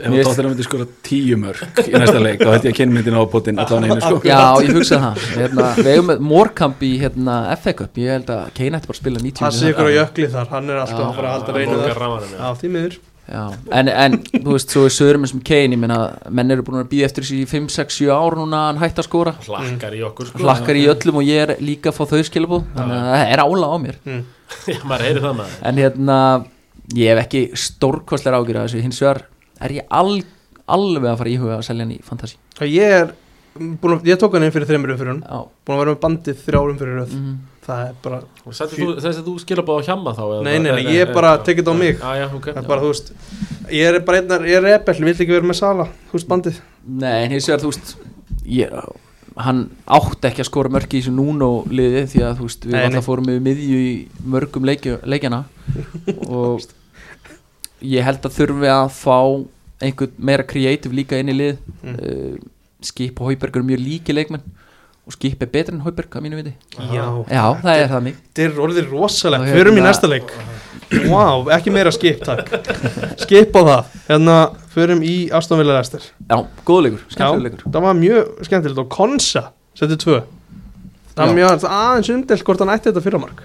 Ef að myndi skora tíu mörg í næsta leik þá hætti ég að kynmyndin á pottin allan einu sko. Já, ég hugsaði það. Hérna, Við eigum með Moorkamp í hérna, FA Cup. Ég held að Kane ætti bara að spila 90 Passi mínútur. ykkur á jökli þar, hann er alltaf Já. að fara að halda reynu þar já. En, en þú veist, svo er sögurum sem Kane Ég meina, menn eru búin að býða eftir þessi í 5, 6, 7 ár núna að Hann hætti að skora. Hlakkar í okkur sko. Hlakkar í öllum og ég er líka að fá þau skilabúð Þannig að það er ála á mér. Mm. Já, maður heyri það maður. En hérna, ég hef ekki stórkostlega ágjur að þessu. Hins vegar er ég al, alveg að fara í huga að selja hann í Fantasí Ég er búin að, ég tók hann inn fyrir þreymur umfyrir Já, Búin að vera með bandið þrjárum fyrir röð. Mm, Það er bara, Og Setti þú, þú skilabáð á hjamma þá eða? Nei, nei, bara- nei, ég bara tek þetta á mig. Já, já, ok það er bara, þú veist Ég er bara einnar, ég er rebell, vill ekki vera með Sala Þú veist bandið. Nei, en hins vegar, þú veist ég, Hann átti ekki að skora mörki í þessu núna liði Því að þú veist, við alltaf fórum við miðju í mörgum leikju, leikjana. Og ég held að þurfi að fá einhvern meira kreatív líka inn í lið. Mm. uh, Skip og Hauberg eru mjög líki leikmenn Og Skip er betur en Hauberg, að mínu viti. Já, Já, það er þannig þetta er orðið rosalegt. Förum í hérna- næsta leik. Vá, ekki meira skip, takk. Skip á það. Hérna, förum í Aston Villa Lester Já, góð leikur, Já, skemmtileg leikur. það var mjög skemmtilegt og Konsa setti tvö. Það var mjög aðeins umdelt hvort hann ætti þetta fyrramark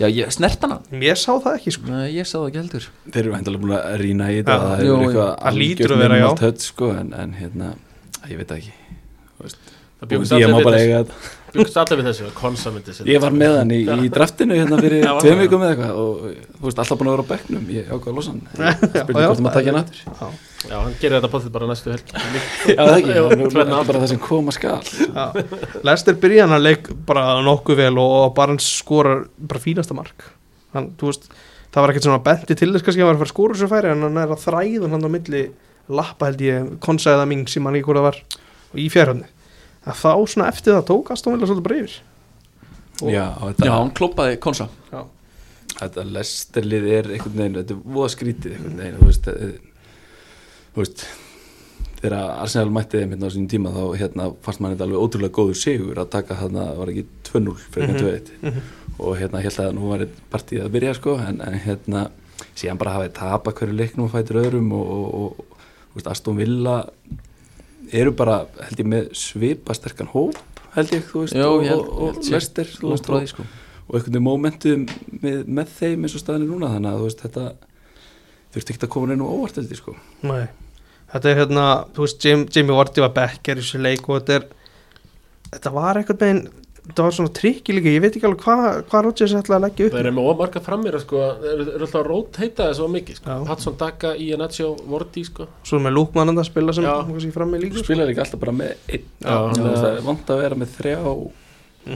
Já, ég snert hana. Ég sá það ekki sko. Nei, Ég sá það ekki heldur. Þeir eru hendalega búin að rýna í þetta það jú. eitthvað Það já. minimalt hödd, sko, en, en hérna, ég veit það ekki. Það Búst, bjókst ég má allir bara við eiga þessu. þetta. Bjókst allir við þessu Konsa myndi sér Ég var með hann í, í draftinu hérna fyrir tveim vikum eða eitthvað og þú veist alltaf búin að vera á bekknum ég ákvað að losa hann já, spurning hvort maður takja hann aftur. Já, hann gerir þetta potið bara næstu helg Já það ekki, það er bara það sem koma skal. Já. Lester byrja hann að leik bara nokkuð vel og Barnes skorar bara fínasta mark. Hann, þú veist, það var ekkert svona benti til þess kannski að hann var að fara að skora þessu færi en hann er að þræða hann á milli lappa held ég, konsa eða ming sem hann ekki hvort það var og í fjárhandi að þá svona eftir það tók Aston Villa svolítið bara yfir Og- Já, og þetta, Já, hann kloppaði konsa þetta lesterlið er einhvern veginn, þetta er voða skrítið einhvern veginn, þú veist eh, þú veist þegar Arsenal mætti þeim hérna á sínum tíma þá hérna fannst mann þetta alveg ótrúlega góður sigur að taka þarna, var ekki 2-0 fyrir Mhm. mm -hmm. og hérna held að nú var partíð að byrja sko en, en hérna síðan bara hafið tapa hverju leiknum og fætur öðrum og, og, og, og veist, Aston Villa eru bara held ég með svipa sterkan hóp held ég þú veist Jó, og, held- og, og sé Lester þú veist, og, sko og einhvern veginn momentum með, með þeim eins og staðinu núna þannig að þú veist þetta þurfti ekki að koma neina óvart held ég sko Nei. þetta er hérna, þú veist Jamie, Jamie Vardy var backer í þessu leik og þetta er þetta var einhvern veginn þetta var svona trikki líka, ég veit ekki alveg hvað hva Rodgers ætlaði að leggja upp Það er með ómarga frammir sko, eru eru alltaf rót heita þessu mikið sko. Já. Patson Daga, Iannaccio, Vorti sko. svo er með Lúkmann að spila sem Já. kannski fram með líka sko. spilar ekki alltaf bara með einn það er- er vant að vera með þrjá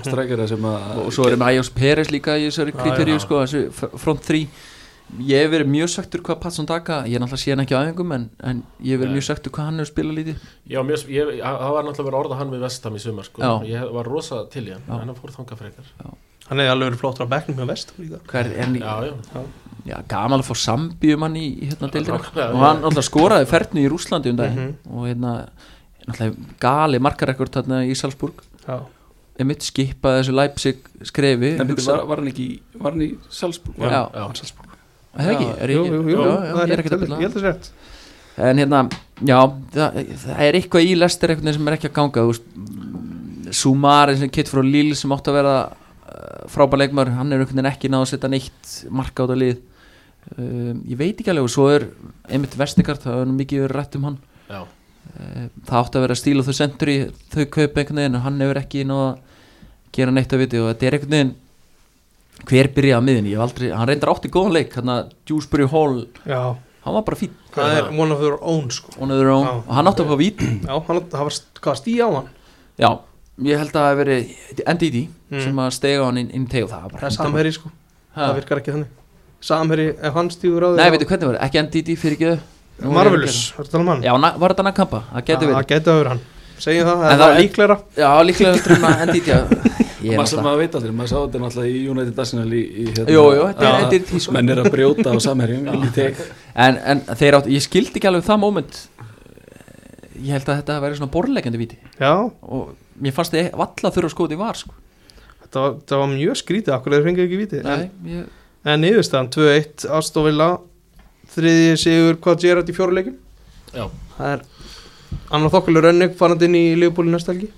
strækjara sem að og svo erum Ajos Peres líka í þessari já. sko, front 3 ég hef verið mjög söktur hvað Patson Daka ég er náttúrulega sé hann ekki á æfingum en, en ég hef verið Nei. mjög söktur hvað hann hefur spilað lítið Já, mjög, ég, það var náttúrulega verið orða hann við Vestam í sumar sko. Já. Ég var rosa til í hann, Já. en hann fór þanga frekar Hann hefði alveg verið flottur á bekknum hjá vest líka. hvað er, er, Já, já, já, gaman að fá sambíum hann í, í hérna deildina og hann náttúrulega skoraði fernu í Rúslandi um daginn Mhm. og hérna náttúrulega gali markarekord þarna í Salzburg Já. emitt skipaði þessu Leipzig skrefi En byrju, var, var hann ekki í- var hann í Salzburg? Já. já. Það ekki, er jú, ég, jú, jú, já, já, það ég er ekkert að byrja Ég held að það er rétt. En hérna, já, það, það er eitthvað í lestir eitthvað sem er ekki að ganga þú veist, Sumari sem kitt frá Lille sem átti að vera uh, frábær leikmar, hann er einhvern veginn ekki náð að setja neitt marka á það lið. Um, ég veit ekki alveg og svo er einmitt Vestigard, það er nú mikið verið rætt um hann. Já. uh, það átti að vera stíl og þau sendur í þau kaup einhvern veginn og hann hefur ekki náð að gera neitt að viti og þetta er einhvern veginn hver byrjaði að miðinni, ég hef aldrei hann reyndar átti góðan leik, hann að Dewsbury Hall. Já, hann var bara fín það er one of their own sko. their own, Já. og hann átti fá vít Já, hann, var hvað stí á hann? Já, ég held að það hef verið NDD Mm. sem að stega hann inn, inn teg og það var Það bara er samherri sko, Ha. það virkar ekki þannig. Samherri, ef hann stígur á því Nei, veitu hvernig var það, ekki NDD fyrir ekki Marvelous, um hann? Já, var þetta Nakampa, það getur Það verið. geti að hann. Segjum það, En en það líklegra. Já, líklega að Maður sem maður veit aldrei, maður sá þetta náttúrulega í United Arsenal í, í hérna, Jú, jú, þetta er- að þetta er því, sko. Menn er að brjóta á samherjum inn í teg en, en þeir átt, ég skildi ekki alveg það moment. Ég held að þetta væri svona borlegjandi víti. Já, og mér fannst þið valla þurfa að skoða í var sko. þetta var, þetta var mjög skrítið Akkur þeir fengið ekki viti Nei, ég, En niðurstaðan 2-1 Astovilla Þriðji sigur hvað Gerard í fjóruleikum Já. Það er annar þokkulur rönnig farandi inn í Leopold næsta helgi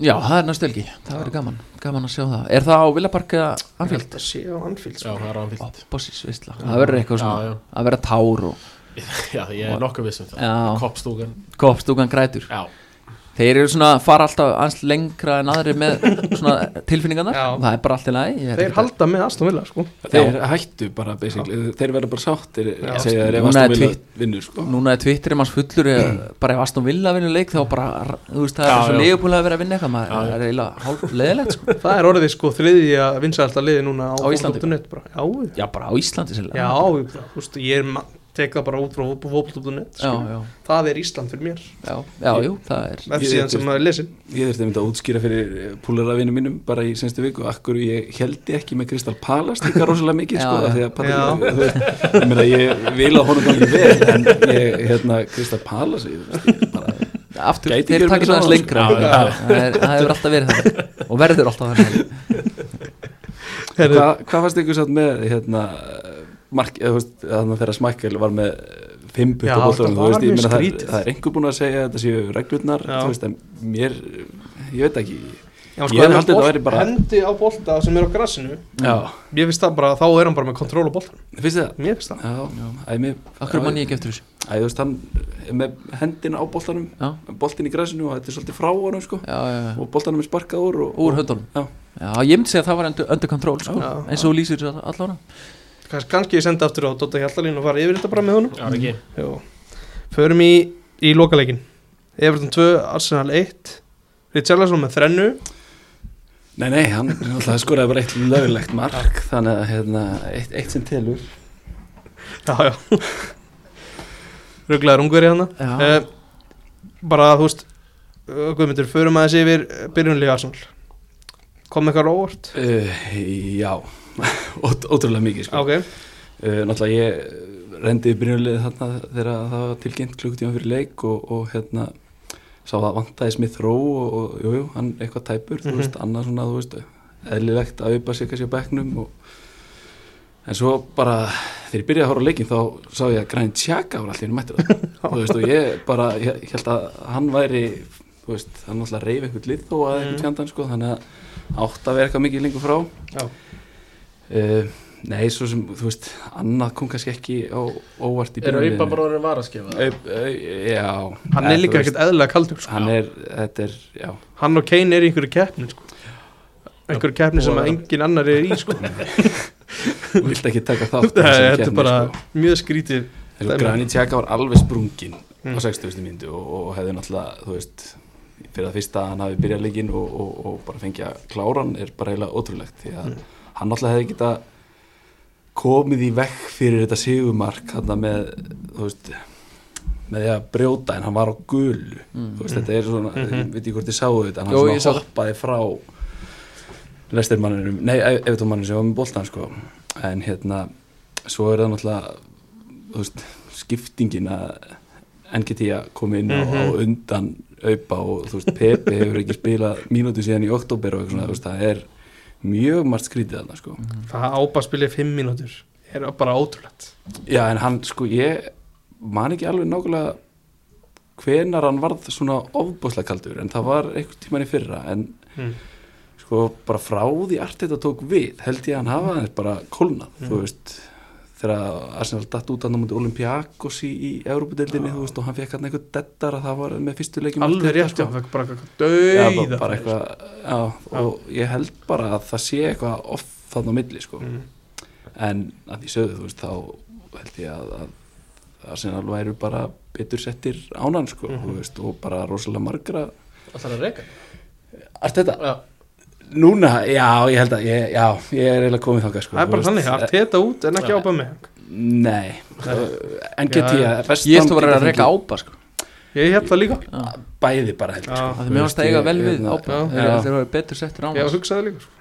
Já, það er næstu helgi, það verður gaman Gaman að sjá það, er það á Villapark eða Anfield? held að sé á Anfield Já, sko. það er Ó, anfyllt Bossis, veistla, það verður eitthvað Já, svona já. að vera tár og Já, ég er nokkuð viss um það. Já. Koppstúkan. Kopstúkan grætur. Já, þeir eru svona, fara alltaf ans lengra en aðri með svona tilfinningarnar Já. það er bara allt í lagi Þeir að- halda með Aston Villa sko. Þeir hættu bara basically, þeir verða bara sáttir Já. segja þeir ef er Aston Villa vinnur sko. núna er Twitter manns fullur bara ef Aston Villa vinnur leik þá bara, þú veist, það Já, er svo já. leifbúlega að vera að vinna eitthvað maður, Já, já. það er eiginlega hálf leðilegt sko. Það er orðið sko þriðja vinsælta liði núna á, Á Íslandi? Já, já, bara á Íslandi sérlega. já, þú veist, ég er ma- tek það bara út frá já, Það er Ísland fyrir mér. Já, já, jú, það er. Með síðan sem maður lesin Ég þurfti einmitt að útskýra fyrir púlara vinnum mínum bara í senstu viku akkur ég heldi ekki með Kristal Palace líka rosalega mikið Já, sko, já. af því að ég, meina, ég vil að honum gangi vel en ég, hérna, Kristal Palace ég, ég bara, aftur, þeir takir saman, lengra. Já, já, já. það er- það hefur alltaf verið það og verður alltaf verið Herðu, Hvað hva fannst ykkur satt með hérna, mark, eða, þú veist, þannig að þegar Smækkel var með fimm það ég mjög meina það, það er einhver búin að segja að þetta séu reglurnar, veist, en mér, ég veit ekki, Já, Ég hefði haldið þetta væri bara- Hendi á bolta sem er á grassinu Mér finnst það bara, þá er hann bara með kontról á boltan finnst þið það? Mér finnst það. Já, æ, mér, okkur mann ég ekki eftir þessu? Æ, veist, hann er með hendina á boltanum, já, boltin í græsinu og þetta er svolítið frá honum, sko, já, já, já. og boltanum er sparkað úr og, úr höndunum. Já. já, ég myndi segja að það var undir, undir kontról sko, eins og lýsir allána Kannski ég sendi aftur á Dóta Hjallalín og fara yfir þetta bara með honum. Já, ekki? Jó. Förum í, í lokaleikin Everton 2, Arsenal 1 Richarlison með þrennu. Nei, nei, hann skoraði bara eitt lögulegt mark, þannig að, hérna, eitt, eitt sem telur. Já, já. Ruglaður ungveri hann já, uh, Bara, þú veist uh, Guðmundur, förum aðeins yfir uh, byrjunlega Arsenal. Kom eitthvað á óvart? Uh, já, Ót, ótrúlega mikið, sko. Ok, Uh, náttúrulega ég rendi byrjunlið þarna þegar það var tilkynnt klukkutíma fyrir leik og, og hérna sá að vantaði Smith Rowe og, og jú, hann eitthvað tæpur, Mhm. þú veist, annað svona, þú veist, eðlilegt að aupa sig kannski á bekknum og en svo bara, þegar ég byrjaði að horfa á leikin þá sá ég að Granit Xhaka var allir mættur þú veist, og ég bara ég, ég held að hann væri þú veist, hann náttúrulega reyf eitthvað lið þó að Mhm. eitthvað tjandan, sko, þannig að átt að vera eitthvað mikið lengur frá já Uh, nei, svo sem, þú veist, annað kom kannski ekki á óvart í Er byrjunarliðinu. aupa bara orðin var að skefa? Aup- au- Já Hann eða, er líka ekkert eðlilega kaldur sko. Hann er, þetta er, já Hann og Kane er í einhverju keppni sko. Einhverju keppni sem að engin annar er í sko. Þú vilt ekki taka þátt í Nei, þessari Þetta er keppni, bara sko. mjög skrítið Granit Xhaka var alveg sprungin Mm. á 60. myndu og, og hefði náttúrulega, þú veist fyrir að fyrsta að hann hafi byrjað leikinn og, og, og bara fengið að klára hann er bara eiginlega ótrúlegt því að Mm. Hann náttúrulega hefði geta komið í vekk fyrir þetta sigumark með veist með því að brjóta en hann var á gulu þú veist þetta er svona, ég veit ekki hvort þið sáu þetta en hann ég sá svona hoppaði frá lestirmanninum, nei, eftirmanninum sem var með boltan sko. En hérna, svo er það náttúrulega veist, skiptingin að NGT að koma inn á, á undan aupa og þú veist, Pepe hefur ekki spilað mínútu síðan í oktober og eitthvað svona, þú veist, það er mjög margt skrítið þarna sko. Það ápa spilið fimm mínútur er bara ótrúlegt. Já, en hann, sko, ég man ekki alveg nákvæmlega hvenar hann varð svona ofbúslega kaldur en það var einhvern tíman í fyrra en Mm. sko, bara frá því allt þetta tók við, held ég að hann hafa aðeins bara kólnað, þú veist þegar Arsenal datt út hann á mútið Olympiakos í, í Európa-deildinni, þú veist, og hann fekk hann einhvern dettar að það var með fyrstu leikjum alveg allt rétt, þetta, já, fekk bara Já, bara, döiða bara eitthvað, já, og ég held bara að það sé eitthvað off þannig á milli, sko. Mm. en að því sögðu, þú veist, þá held ég að, að Arsenal væru bara betur settir ánan, sko, þú veist, og bara rosalega margra Það er að reyka Arteta, Já, núna, já, ég held að ég, já, ég er eiginlega komið þangað, sko. Það er bara þannig, veist, að teta út en ekki ápa mig. Nei, Já, West Ég Ham stóð að vera að reyka ápa sko. ég hef það líka. Bæði bara held ég, sko. Að Þú Mér veist, varst að eiga ég- vel við hérna. Þeir eru betur settir á ég hef hans. hugsað það líka sko.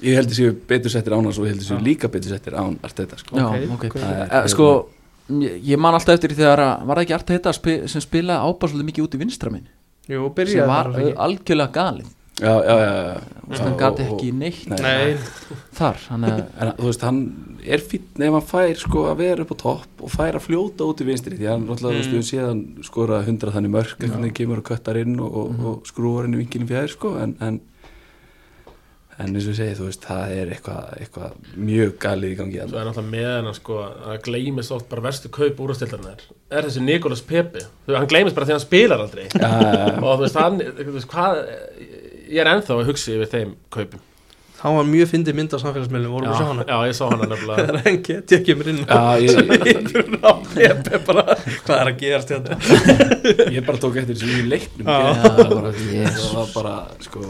Ég held að séu betur settir án og ég held að séu líka betur settir án Arteta, sko. Já, Ok, ok. ok. Það er- Eh, Sko, ég ég man alltaf eftir því þegar að var það ekki spi, sem spilaði ápa svolítið mikið út í vinstra minn jú, sem byrjaði var bara ekki. algjörlega galið Já, já, já, já. Þú veist, hann gati ekki neitt Nei. nei, þar þannig að En þú veist, hann er fínn ef hann fær sko að vera upp á topp og fær að fljóta út í vinstri því hann náttúrulega, þú veist, við séðan skora hundra þannig mörk, einhvern veginn kemur og köttar inn og, og, og skrúar inn í vinkilin fjær sko, en, en en eins og ég segi, þú veist, það er eitthvað eitthvað mjög galið í gangi Svo þarna. er náttúrulega með hennar sko að gleymist oft bara verstu kaup úrastildarnar er þessi Nikolas Pepe Þú, hann gleymist bara því hann spilar aldrei Já, já, já. og þú veist, hann, þú veist hvað ég er ennþá að hugsa yfir þeim kaupum. Hann var mjög fyndið mynd á samfélagsmiðlum voru já, að sjá hana? já, ég sá hana nefnilega. Þegar hann geti ekki mér inn Já, ég, er bara hvað er að gerast hérna? Ég bara tók eftir þessu í leiknum það bara, það var bara sko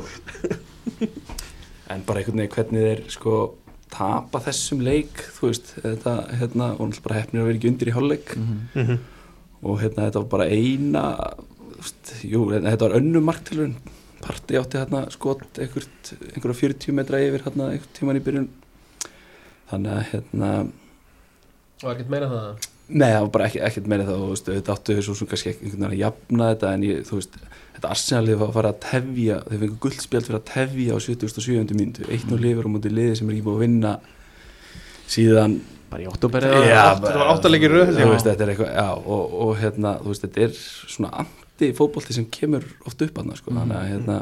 en bara einhvern veginn hvernig þeir sko tapa þessum leik þú veist, þetta hérna og náttúrulega bara hefnir að vera ekki undir í hálfleik. Mhm. og hérna þetta var bara eina þú veist, jú, þetta var önnu marktilurinn parti átti hérna skot einhvert, einhverja 40 metra yfir hérna einhvern tíman í byrjun. Þannig að hérna var ekkert meira það? Nei, það var bara ekki, ekkert meira það og þú veist, þetta áttu svo sem kannski einhvern veginn að jafna þetta en ég, þú veist, þetta Arsenalið var að fara að tefja, þeir fengur guldspjald fyrir að tefja á 77. mínútu, eitt nú lifur á mútið liði sem er ekki búið að vinna síðan, bara í óttúber Já, þetta var áttalegir röð þú veist, þetta er eitthvað, já, og, og hérna, þú veist, þetta er svona anti-fótbolti sem kemur oft upp að sko, þannig að, hérna,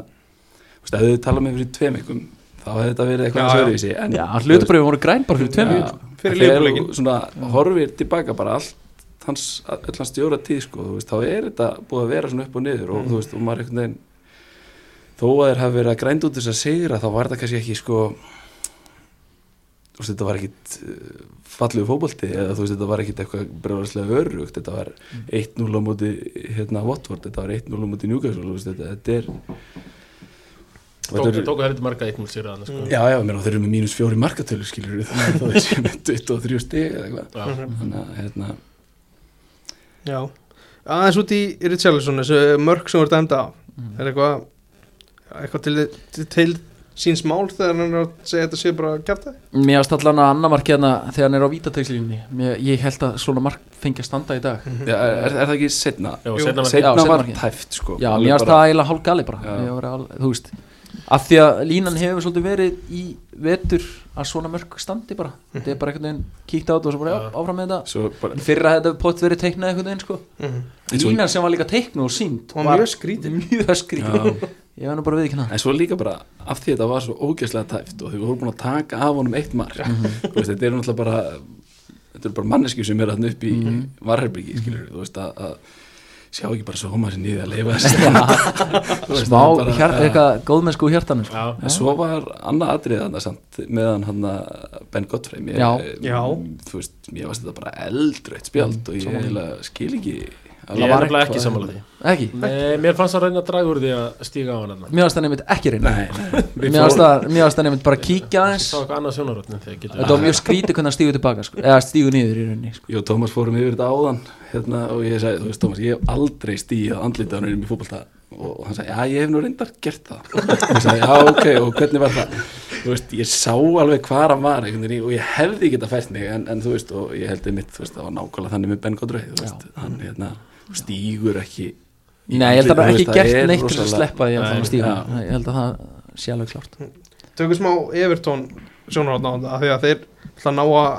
þú veist, ef þau tala með fyrir tveim ekkum, þá hefði þetta verið eitthvað að já. sögðu í sig, en Já, hlutubröfum voru græn bara fyrir tveim Já, mínútum. Fyrir þú svona horfir tilbaka bara allt hans, öll hans stjóra tíð sko, þú veist, þá er þetta búið að vera svona upp og niður og þú veist, og maður einhvern veginn þó að þeir hafi verið að grænda út þess að sigra þá var þetta kannski ekki sko veist, þetta var ekkit uh, fallegu fótbolti eða þú veist, þetta var ekkit eitthvað brjóðarslega örugt, þetta var 1-0 á móti hérna Watford, þetta var 1-0 á móti Newcastle, þú veist, þetta, þetta er tóku, er- tóku heldur marga eitt múl sér að sko. Já, já, mér á þeir eru með mínus fjóri markatölu skilur það, þá er sér með 23 stig eða eitthvað. Já. þannig að hérna já. Aðeins út í Richarlison þessu mörg sem voru dæmda af er eitthvað eitthvað til, til, til síns mál þegar hann er að segja þetta sé bara kjarta Mér varst allan að annar mark hérna þegar hann er á vítategslinni Ég held að svona mark fengi að standa í dag. Já, er, er, er það ekki setna? Jú, Setna Já, seinna var tæft sko. Já, mér varst bara- það eiginlega hálf gali bara. Var al, Þú veist Af því að línan hefur svolítið verið í vetur að svona mörg standi bara. Þetta er bara einhvern veginn kíkt á þetta og svo bara já, áfram með þetta. Í fyrra þetta pott verið teiknað einhvern veginn sko. En svo- Línan sem var líka teiknuð og sínd og mjög skrítið Mjög skrítið Ég var nú bara við ekki En svo líka bara af því þetta var svo ógeðslega tæft og þau voru búin að taka af honum eitt mark. Þú veist, þetta er náttúrulega bara þetta eru bara manneski sem er þarna upp í mm. varherbyggi, sjá ekki bara svo maður sem niður að leifa Smá eitthvað góðmennsku í hjartanu sko. Já, En svo var annað atrið meðan hann Ben Godfrey mér, Já. Já. þú veist, mér varst þetta bara eldrautt spjald Mm, og ég skil ekki Ég er var nefnilega ekki sammála því. Ekki? Nei, mér fannst það reyna að draga úr því að stíga á hann þarna. Mér varst það nefnt ekki reyna. Nei, Mér varst það- það nefnt bara að kíkja aðeins. Sá eitthvað annað sjónarotni þegar getur Þetta var mjög skrítið hvernig hann stígur tilbaka sko. Eða stígur niður í rauninni sko. Og Tómas fórum yfir þetta áðan hérna, og ég sagði, þú veist Tómas, ég hef aldrei stíð andlitaðanum í fótbolta. Og hann sagði, já ég hef nú reyndar gert það. Og ég sagði, já ok, og hvernig var það? Þú veist, ég sá alveg hvar hann var og ég hefði geta fært mig en, en þú veist, og ég heldur mitt, þú veist, það var nákvæmlega þannig með Ben Godrey, þú veist, hann hérna, stígur ekki Nei, ég held að hann þú ekki það gert er neitt til að sleppa því að stígur já. Ég held að það sé alveg klárt. Tökum smá Evertón sjónarhóttna á þetta af því að þeir ætla að ná að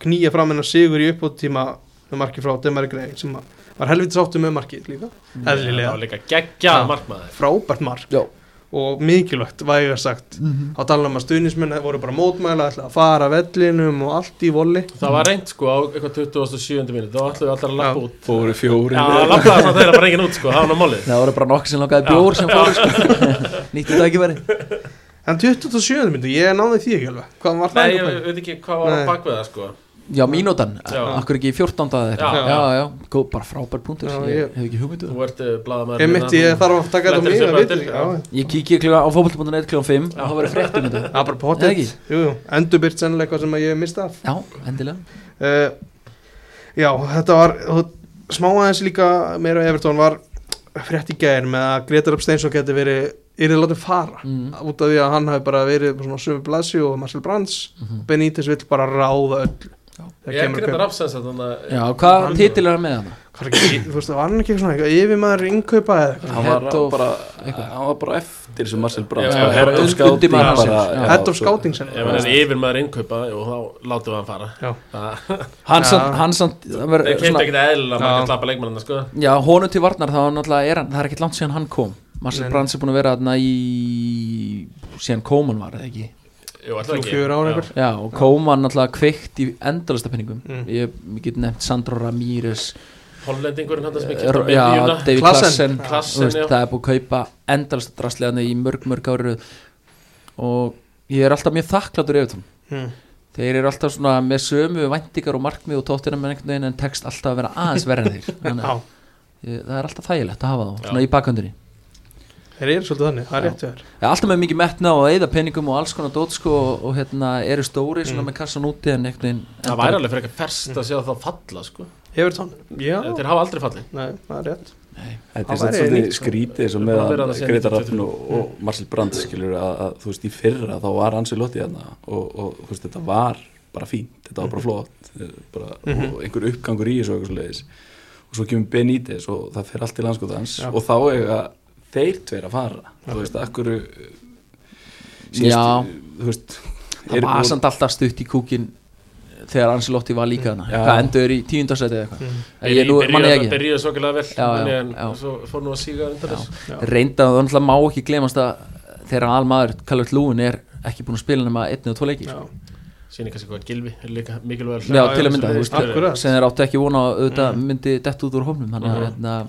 knýja fram hennar sigur í uppbóttíma með marki frá Demari Grey sem að var helviti sáttu með markið líka. Það var eðlilega, líka geggjað markmaður. Frábært mark. Já. Og mikilvægt væga sagt. Á talanum að stuðnismenn voru bara mótmæla ætla að fara vellinum og allt í voli Það var reynd sko á eitthvað 27. minút þá ætluðu allar að lappa út. Fóru fjóri Já, lappaði það þeirra bara enginn út sko, það Það voru bara nokkuð sem langaði bjór sem fóru sko. Nýtti þetta ekki verið en 27. myndu, ég náði því ekki alveg. Hvað var það Nei, ég veit ekki hvað var á það sko Já, mínútan, akkur ekki í 14. eða eitthvað? Já. Já, já, góð, bara frábær punktur. Já, Ég ég- hef ekki hugmyndu Þú ert uh, blaðamaður ég mitt, ég þarf að taka þetta þessu að bara já, Ég kíkja klukka á fótboll.net klukkan 5 og það verður fréttum þetta. Já, bara Eða potið ekki? jú, jú, endurbyrt sennilega eitthvað sem að ég misti af. Já, endilega. Uh, já, þetta var þú- smá aðeins líka meira Evertón var frétt í gæðin með að Gretar Uppsteinsson geti verið yrðið látið fara Mm. út af því að hann hafi bara verið svona sömu blasi og Marcel Brands Mhm. Benítez vill bara ráða öll Það Ég er að greið rafsens að þannig að Já, hvað titil er hann með hann? Ekki, þú veist, var hann ekki svona eitthvað yfirmaður innkaupa eða eitthvað? Hann var, bara, eitthvað. hann var bara eftir sem Marcel bara já, head of scouting bara, Head of scouting sem ef hann er yfir maður innkaupa og þá látum við hann fara. Já. Það Hann samt, það er svona- ekkert eðlilega Já. margir slappa leikmannina sko. Já, honum til varnar þá náttúrulega er hann, það er ekkert langt síðan hann kom. Marcel Nei. Brands er búin að vera þarna í síðan Kóman var, eða ekki Jú, alltaf Þrjú, ekki? fjögur ár Já. og Kóman náttúrulega kveikt í endalasta penningum Mm. ég, ég get nefnt Sandro Ramírez Hollendingurinn hann sem er kemd á Já, miðjuna. David Klassen. Klassen, Klassen, veist, já. það er búið að kaupa endalasta drastlega í mörg, mörg árið og ég er alltaf mjög þakkláttur yfir þeim. Hmm. þeir eru alltaf svona með sömu væntingar og markmið og tóttina með einhvern veginn en tekst alltaf að vera aðeins verið en þeir. Þannig Já, að ég- það er alltaf þægilegt að hafa þá svona í bakhöndinni þeir eru svolítið þannig, það er rétt Það er alltaf með mikið metna og eða peningum og alls konar dót sko og, og hérna eru stóri svona Mm. með kassan úti en einhvern veginn Það væri alveg fyrir eitthvað ferst að sjá það falla sko. Evertón, já, Þeir hafa aldrei fallið. Nei, það er rétt. Þetta Það er svolítið sko. skrítið eins og Það með bara verið að að segja Greta 92. Raffn og, og Marcel Brandt skilur að, að þú veist í fyrra þá var Ansi Lotti hérna og, og þú veist þetta var bara fínt, þetta var bara flott eh, bara, Mhm. og einhver uppgangur í þessu og eitthvað og svo kemur Benítez og það fer allt í landskóðans og þá eiga þeir tveir að fara þú veist, akkur Já. þú veist það er- var samt alltaf stutt í kúkin þegar Anselotti var líka hana hvað endur í tíundarsæti eða eitthvað Mm. En ég nú manni ekki Byrjuðu svakalega vel Já, já, en já. Svo fór nú að síga undan þess reynda og það má ekki glemast að þegar almaður Calvert Lúin er ekki búin að spila nema einni og tvo leiki Já, sko. Kannski hvað Gilvi er líka mikilvæg Já, til að mynda, sem þú er- veist, sem þeir áttu ekki vona að auðvitað Mm. myndi dett út úr hófnum þannig að Mhm. hérna,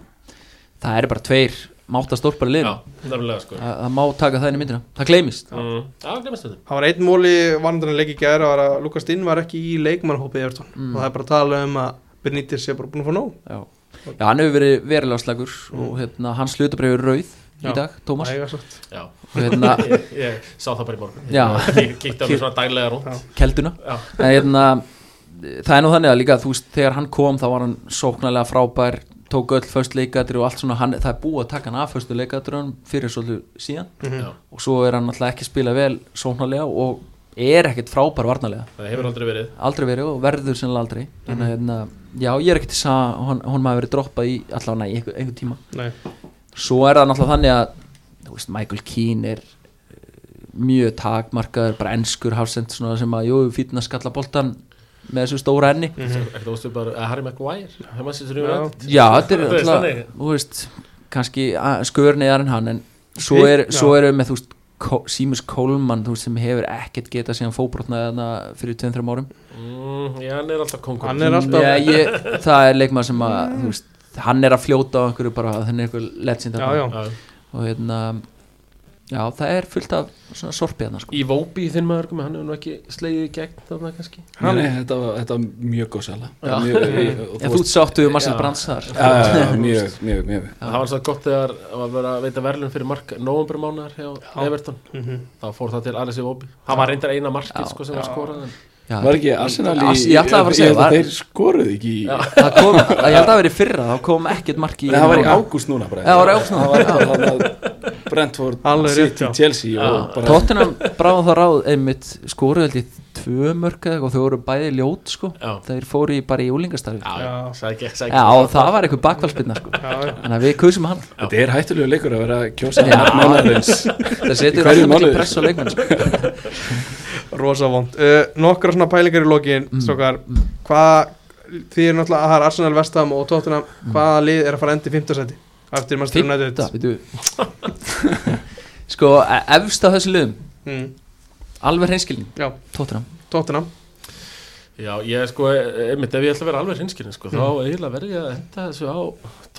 það eru bara tveir máta stórpari nefnilega sko. Það, það má taka það inn í myndina, það gleymist. Mm. Já, glemast þetta. Það var einn móli varnarinn leik í gæra var að Lukas Dinn var ekki í leikmannhópi Evertón Mm. og það er bara að tala um að Benítez sé bara búin að fá nóg. Já, Já hann hefur verið verulega slagur og hérna, hans hlutabrið er rauð í dag, Tómas. Hérna, ég, ég sá það bara í morgun. Ég kíkti á mig svona daglega rúnt. Kelduna. Hérna, það er nú þannig að líka þú veist, þegar hann kom þá var hann sóknarlega frábær tók öll föst leikadri og allt svona hann, það er búið að taka hann af föstu leikadri fyrir svolítið síðan. Mhm. já. Og svo er hann alltaf ekki spila vel sóknarlega og er ekkert frábær varnarlega. Það hefur aldrei verið. Aldrei verið og verður sennilega aldrei. Þannig að hérna, já ég er ekki til að hún, hún maður verið droppað í allavega í einhver, einhver tíma. Nei, svo er það náttúrulega þannig að þú veist, Michael Keane er eh, mjög takmarkaður, bara enskur hafsend svona sem að, jú, fýtna skalla boltan með þessu stóra enni. Ekkert óstu bara að Harry Maguire? Það Já. Þetta er alltaf, þannig. þú veist kannski skörniðar en hann en svo, er, erum við með, þú veist Seamus Coleman, þú veist, sem hefur ekkert getað síðan fóbrotnaði þarna fyrir 2-3 árum. Mm, Já, hann er alltaf kongur Hann er alltaf- Já, ég, það er leikmaður sem að, veist hann er að fljóta á einhverju bara, þannig er einhver legend já, þarna. já. Já, og hérna Já, það er fullt af svona sorpiðna sko. Í Vóbi þinn maður, hann hefur nú ekki slegið í gegn þarna kannski Nei, nei, þetta, var, þetta var mjög góð Já. En þú sáttu um Marcel Já. Brands þar Já, já, já, mjög, mjög, mjög Það var svo gott þegar var verið að veita verðlun fyrir mark novembermánar hjá Everton Mhm. þá fór það til Alessi Vóbi Það var reyndar eina markið Já. sko, sem var skorað en Já. Var ekki Arsenal í Ég að að held var, Þeir skoruðu ekki í það kom, Ég held að það verið fyrra Þá kom ekkert mark í Nei, það var í ágúst núna Brentford City. Chelsea og bara Tottenham bráða það ráð einmitt ég tvö mörk eða eitthvað og þau voru bæði ljót sko Já. þeir fóru í, bara í úlingastarfi og það var eitthvað bakvælspinna sko Já, já. Þannig að við kusum hann Þetta er hættulegu leikur að vera að kjósa Já. mánaðarins Það setur alltaf mikið press á leikmenn sko. rosa vond uh, nokkra svona pælingar í lokin Mm. strókar, hvað því er náttúrulega að það er Arsenal, Vestham og Tottenham Mm. hvaða lið er að fara endi í fimmtasæti eftir Manchester Fymta, United veitu. Sko, e- efst af þessu liðum mm. Alveg hreinskilning, já, Tottenham. Tottenham. Já, ég sko, einmitt, ef ég ætla að vera alveg hinskilin sko, Mm. þá eiginlega verði ég að henda þessu á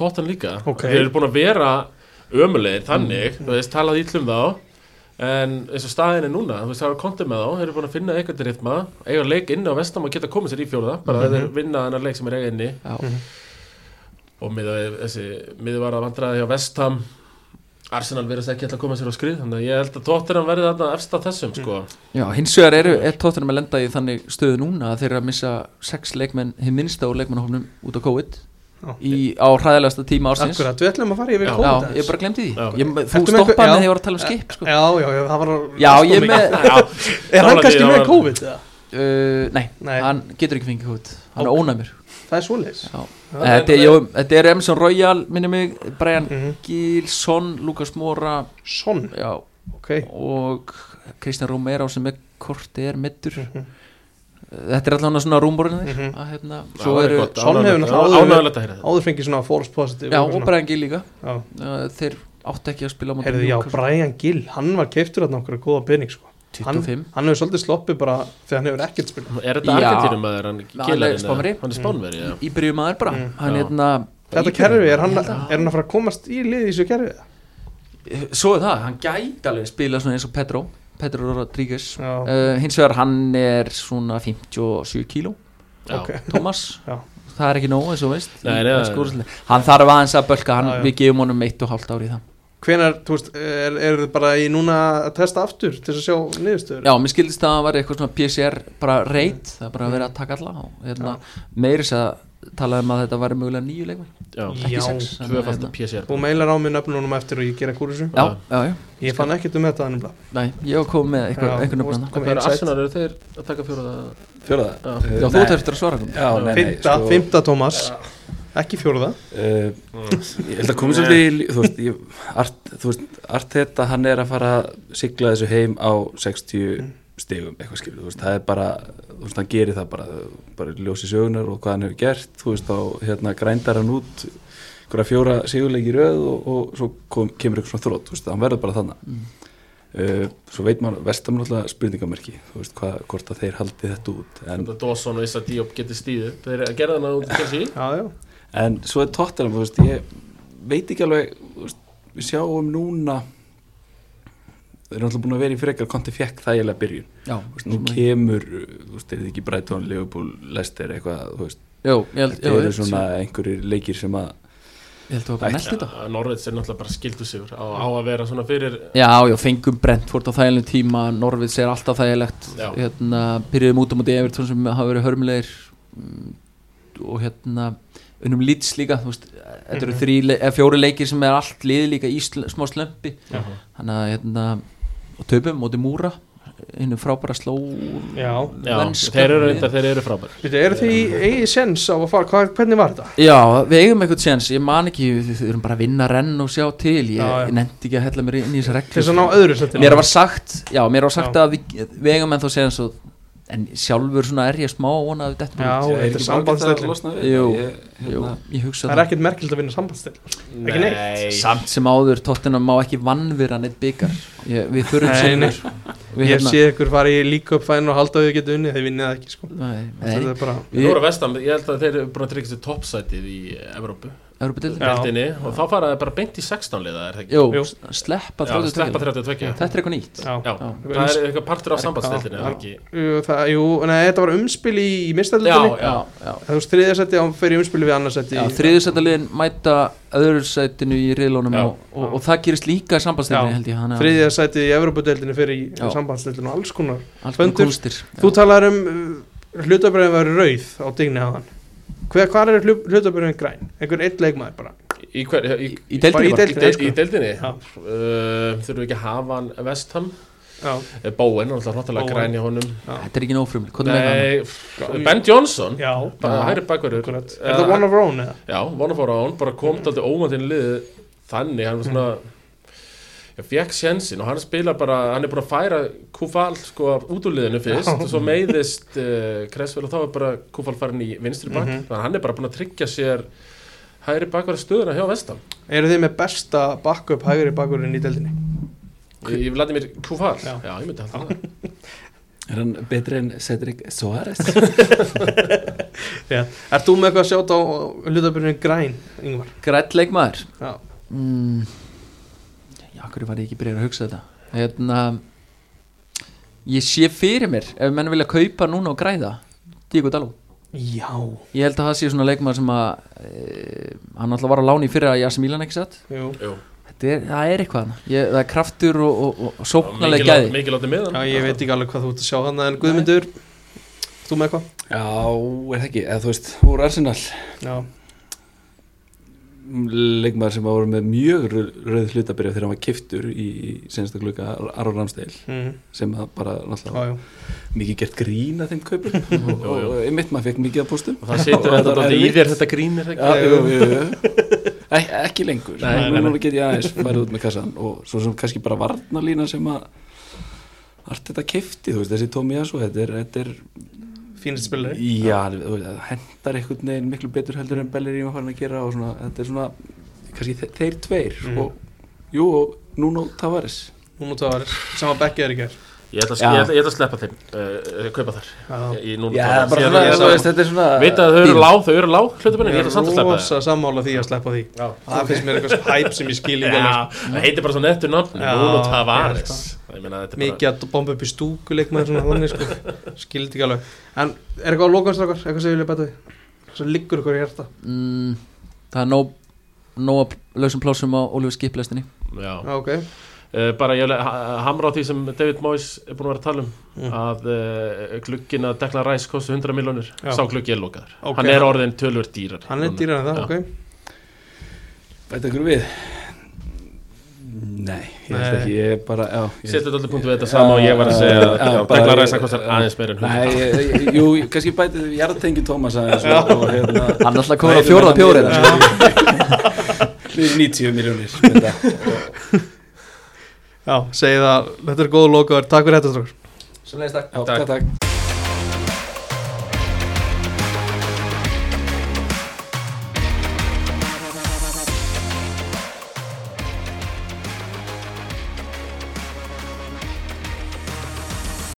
tóttan líka. Ok. Þeir eru búin að vera ömulegir þannig, þú veist, talað ítlum þá en eins og staðin er núna þú veist, það er kontið með þá, þeir eru búin að finna eitthvað ritma, eiga leik inni á vestam og geta komið sér í fjóða, bara þeir vinna þennan leik sem er eiga inni. Já, og miða við þessi, miða var að vandraði hjá vestam Arsenal verðast ekki ætla að koma sér á skrið þannig að ég held að Tottenham verði þarna efst af þessum sko. já hins vegar eru, er Tottenham að lenda í þannig stöðu núna að þeir eru að missa sex leikmenn, hinn minnsta úr leikmannahofnum út á COVID Já. í, á hræðilegasta tíma ársins Akkurat, við ætlum að fara yfir. COVID Já, ég bara glemdi því ég, Þú stoppaði með því að ég var að tala um skip sko. Já, já, já, það var Já, ég er með Er hann kannski með COVID? eða? uh, nei, Nei. hann getur ekki fengið COVID Hann er Ok. ónæmur Það er svoleiðis Já. Þetta er, er Emerson Royal, minni mig Brian Mhm. Gilson, Lukas Mora Son, já, ok og Kristján Romero sem er korti er middur Mhm. Þetta er allavega svona rúmborinn þér Mhm. að hérna, svo eru gott, Son hefur ánægulegt- náttúrulega áður- fengið svona false positive Já, og og. Brian Gill líka Já. Uh, þeir áttu ekki að spila á móti Heyrðu, já. Brian Gill, hann var keiftur okkur að góða pening sko. Hann, 25 hann hefur svolítið sloppið bara þegar hann hefur ekkert spilað Er þetta. Argentínum að hann Hann er Spánverji. eða? Hann er spánveri, já í byrjumaður bara Mm, hann hérna Þetta kerfi, er hann, er hann að fara að komast í lið í þessu kerfi? Svo er það, hann gæti alveg spila svona eins og Pedro Pedro Rodríguez uh, hins vegar hann er svona 57 kíló Já. Ok. Thomas Já. það er ekki nóg eins og veist Nei, hann þarf aðeins að bölka hann, Já, já. við gefum honum eitt og hálft ári í það Hvenær, þú veist, er, er þið bara í núna að testa aftur til að sjá niðurstöður? Já, mér skildist að það var eitthvað svona PCR bara reit, það er bara að vera að taka alla og hérna, meiri þess að talaði um að þetta væri mögulega nýju leikmenn. Já, ekki sex hérna, PCR Þú meilar á mig nöfnunum eftir og ég gera kúr þessu. Já, já, já, Ég fann ekkert um þetta þannig nei, ég var komið með eitthvað, eitthvað komið Hvað er. Arsenal, eru þeir að taka fjóraða Fjóraða Já. Já, þú eftir að svara hún Já, nei, nei Fymta, fymta Tómas Ekki fjóruða uh, Ég held að koma svolítið Þú veist, ég, art, þú veist Arteta, hann er að fara að sigla þessu heim á 60 stigum eitthvað skilur, þú veist, það er bara þú veist, hann gerir það bara, bara ljósi sögunar og hvað hann hefur gert, þú veist, þá hérna grændar hann út einhverja fjóra sigurleiki í röð og, og svo kom, kemur eitthvað svona þrótt, þú veist, hann verður bara þannig uh, svo veit maður vestam náttúrulega spurningamerki, þú veist, hvað, hvort að þeir haldi þetta út, en, Dawson og Issa Diop getið stíðu Þeir gera þannig út en svo er Tottenham, þú veist, ég veit ekki alveg, veist, við sjáum núna þeir eru náttúrulega búin að vera í frekar konti fekk þægilega byrjun, Já, veist, nú kemur þú veist, er þið ekki Brighton, Liverpool, Leicester eitthvað, þú veist, Jú, ég held, þetta eru svona einhverjir leikir sem að Ég held að það var bara Ætli. næst þetta. Já, Norveits er náttúrulega bara skildu sigur á, á að vera svona fyrir Já, já, fengum Brentford á þægilegum tíma Norvids er alltaf þægilegt. Hérna, Byrjuðum út á móti Evertón sem hafa verið hörmulegir. Mm, og hérna unnum Leeds líka veist, þetta eru le- eða fjóri leikir sem er allt liði líka í sl smá slömpi Já. þannig að hérna töpum móti Múra hinn frábæra sló Já. Já, þeir eru, lið. þeir eru frábær Veitu, eru þið í eigið sens á að fara, hvað, hvernig var þetta? Já, við eigum eitthvað séns, ég man ekki við við erum bara að vinna renn og sjá til ég, ég nefndi ekki að hella mér inn í þessar Til þess að reglur ná öðru setinu mér var sagt, já, mér var sagt Já. að við, við eigum ennþá séns og, en sjálfur svona er ég smá að vona að við dettum Já, þetta er sambandsdeildin. Jú, ég, hérna, ég hugsa Það er ekkert merkild að vinna sambandstil Ekki neitt. Nei, samt sem áður, tóttina má ekki vannvira neitt byggar ég, við þurfum við, Ég sé ykkur fara í líka upp fæn og halda að þau geta unnið Þeir vinnið það ekki sko. Nei, Þetta nei, er bara eru vestam, ég held að þeir eru búin að tryggja sér toppsætið í Evrópu Europadildin Já. deildinni og þá faraði bara beint í 16 liða er það ekki? Jú, sleppa Já, sleppa 32 32 Þetta er eitthvað nýtt. Já. Já, það er eitthvað partur af sambandsdeildinni er? Jú, það, jú, nei, þetta var umspil í, já. Þú veist, þriðasetti, hann fer í umspili við annarsætti Já, þriðjusættaliðin mæta öðru sætinu í riðlónum og, og, og það gerist líka í sambandstæðinni Já. held ég Þriðasetti í Evropadeildinni fer í sambandsdeildinu og alls konar Þú talar um uh, hlutabröðin var rauð á digni aðan Hver, hvað er hlutabröðin græn? Einhver eitt leikmaður bara. Í, hver, í, Í í deildinni bara deild- í, de, í deildinni? Já. uh, þurfum við ekki að hafa hann Vestham Já, Bóen, hann er alltaf hróttalega Bowen. græn í honum. Þetta er ekki f- Ben Johnson. Já. Bara Já. hæri bakverður akkurat. Er það one of our own eða? Já, one of our own, bara kom mm. alltaf óvæntinn liðið þannig, hann var svona ég fekk sjensin og hann spilar bara hann er bara að færa Kufal sko út úr liðinu fyrst og svo meiðist uh, Kresvel og þá er bara Kufal farin í vinstri bak Mhm. þannig að hann er bara búin að tryggja sér hæri bakverð stöðuna hjá Vestam Eru þið með besta backup hægri bakkurinn í deildinni? ég, ég lati mér Kufal, Já. já, ég myndi halda það Er hann betri en Cedric Soares? Já. Ert þú með eitthvað að sjáta á hlutabröðin græn, Ingvar? Grætt leikmaður Já, mm, Já, hverju var ég ekki byrjað að hugsa þetta? Hérna Ég sé fyrir mér Ef menn vilja kaupa núna og græða Diego Daló já. Ég held að það sé svona leikmaður sem að e, Hann alltaf var á láni í fyrra að Jasi Milan ekki satt? Jú. Jú. Þetta er, það er eitthvað hann ég, Það er kraftur og, og, og, og sóknarlega gæði. mikið látið með Já, hann ég veit ekki alveg hvað þú ert að sjá hann En Guðmundur, þú með eitthvað? Já, er það ekki, eða þú veist, úr Arsenal. Já, leikmaður sem var með mjög rauð, hlutabyrja þegar hann var kiftur í, senasta glugga Aron Ramsdale mm. sem bara náttúrulega mikið gert grín að þeim kaupum. Og, og einmitt maður fekk mikið að póstum. Og það situr þetta dálítið í þér þetta grínir Já, jú, jú, jú. Ek, ekki lengur. Nei, nei, nei. nú get ég aðeins farið út með kassan og svo sem kannski bara varnalína sem að allt þetta kifti, þú veist, þessi Tómi Jassu þetta er, þetta er Fínast spilari. Já, það hendar einhvern veginn miklu betur heldur en Bellerín var farin að gera og svona, þetta er svona kannski þe þeir tveir Mhm. og, jú, og Nuno Tavares. Núna það var Sama bekkið er í gær. Ég ætla, ég, ég ætla að sleppa þeim uh, kaupa þar. Í já, Tavares. Ég- ég- þetta er svona veit að þau eru lág, þau eru lág hlutabunni, ég Ég ætla er samt að sleppa rosa sammála því að sleppa því. Já. Það finnst mér eitthvað hæp sem ég skil ekki Já, það heitir bara svo nettur Já, Nuno ég Tavares þetta er Mikið að bomba upp í stúkuleikmaður svona þannig sko Skildi ekki alveg En er eitthvað á lokanstrakar? Eitthvað sem ég vilja bæta við? Svo liggur ykkur í hjarta mm, Það er nóg Nóg að lausum plásum á Ólífur skiplestinni Já, Já, ok uh, bara ég vil ha- hamra á því sem David Moyes er búin að vera að tala um Mm. að uh, glugginn að Declan Rice kosti 100 miljónir sá gluggi er lokaður Ok. hann er orðin tölvör dýrar Hann er dýrar en það, Já. ok Bæta ykkur við? Nei, ég held ekki, ég er bara, Settu allir punktu við þetta sama og ég var að segja að já, bara- Declan Rice hann kostar aðeins meir en 100 Nei, ég- ég- jú, kannski bætið við jarðtengi Tómas aðeins hérna Hann er alltaf komin á fjórða pjórið Við 90 miljónir þetta. Já, segi það. Þetta er góð lokaður Takk fyrir þetta Svo leiðist takk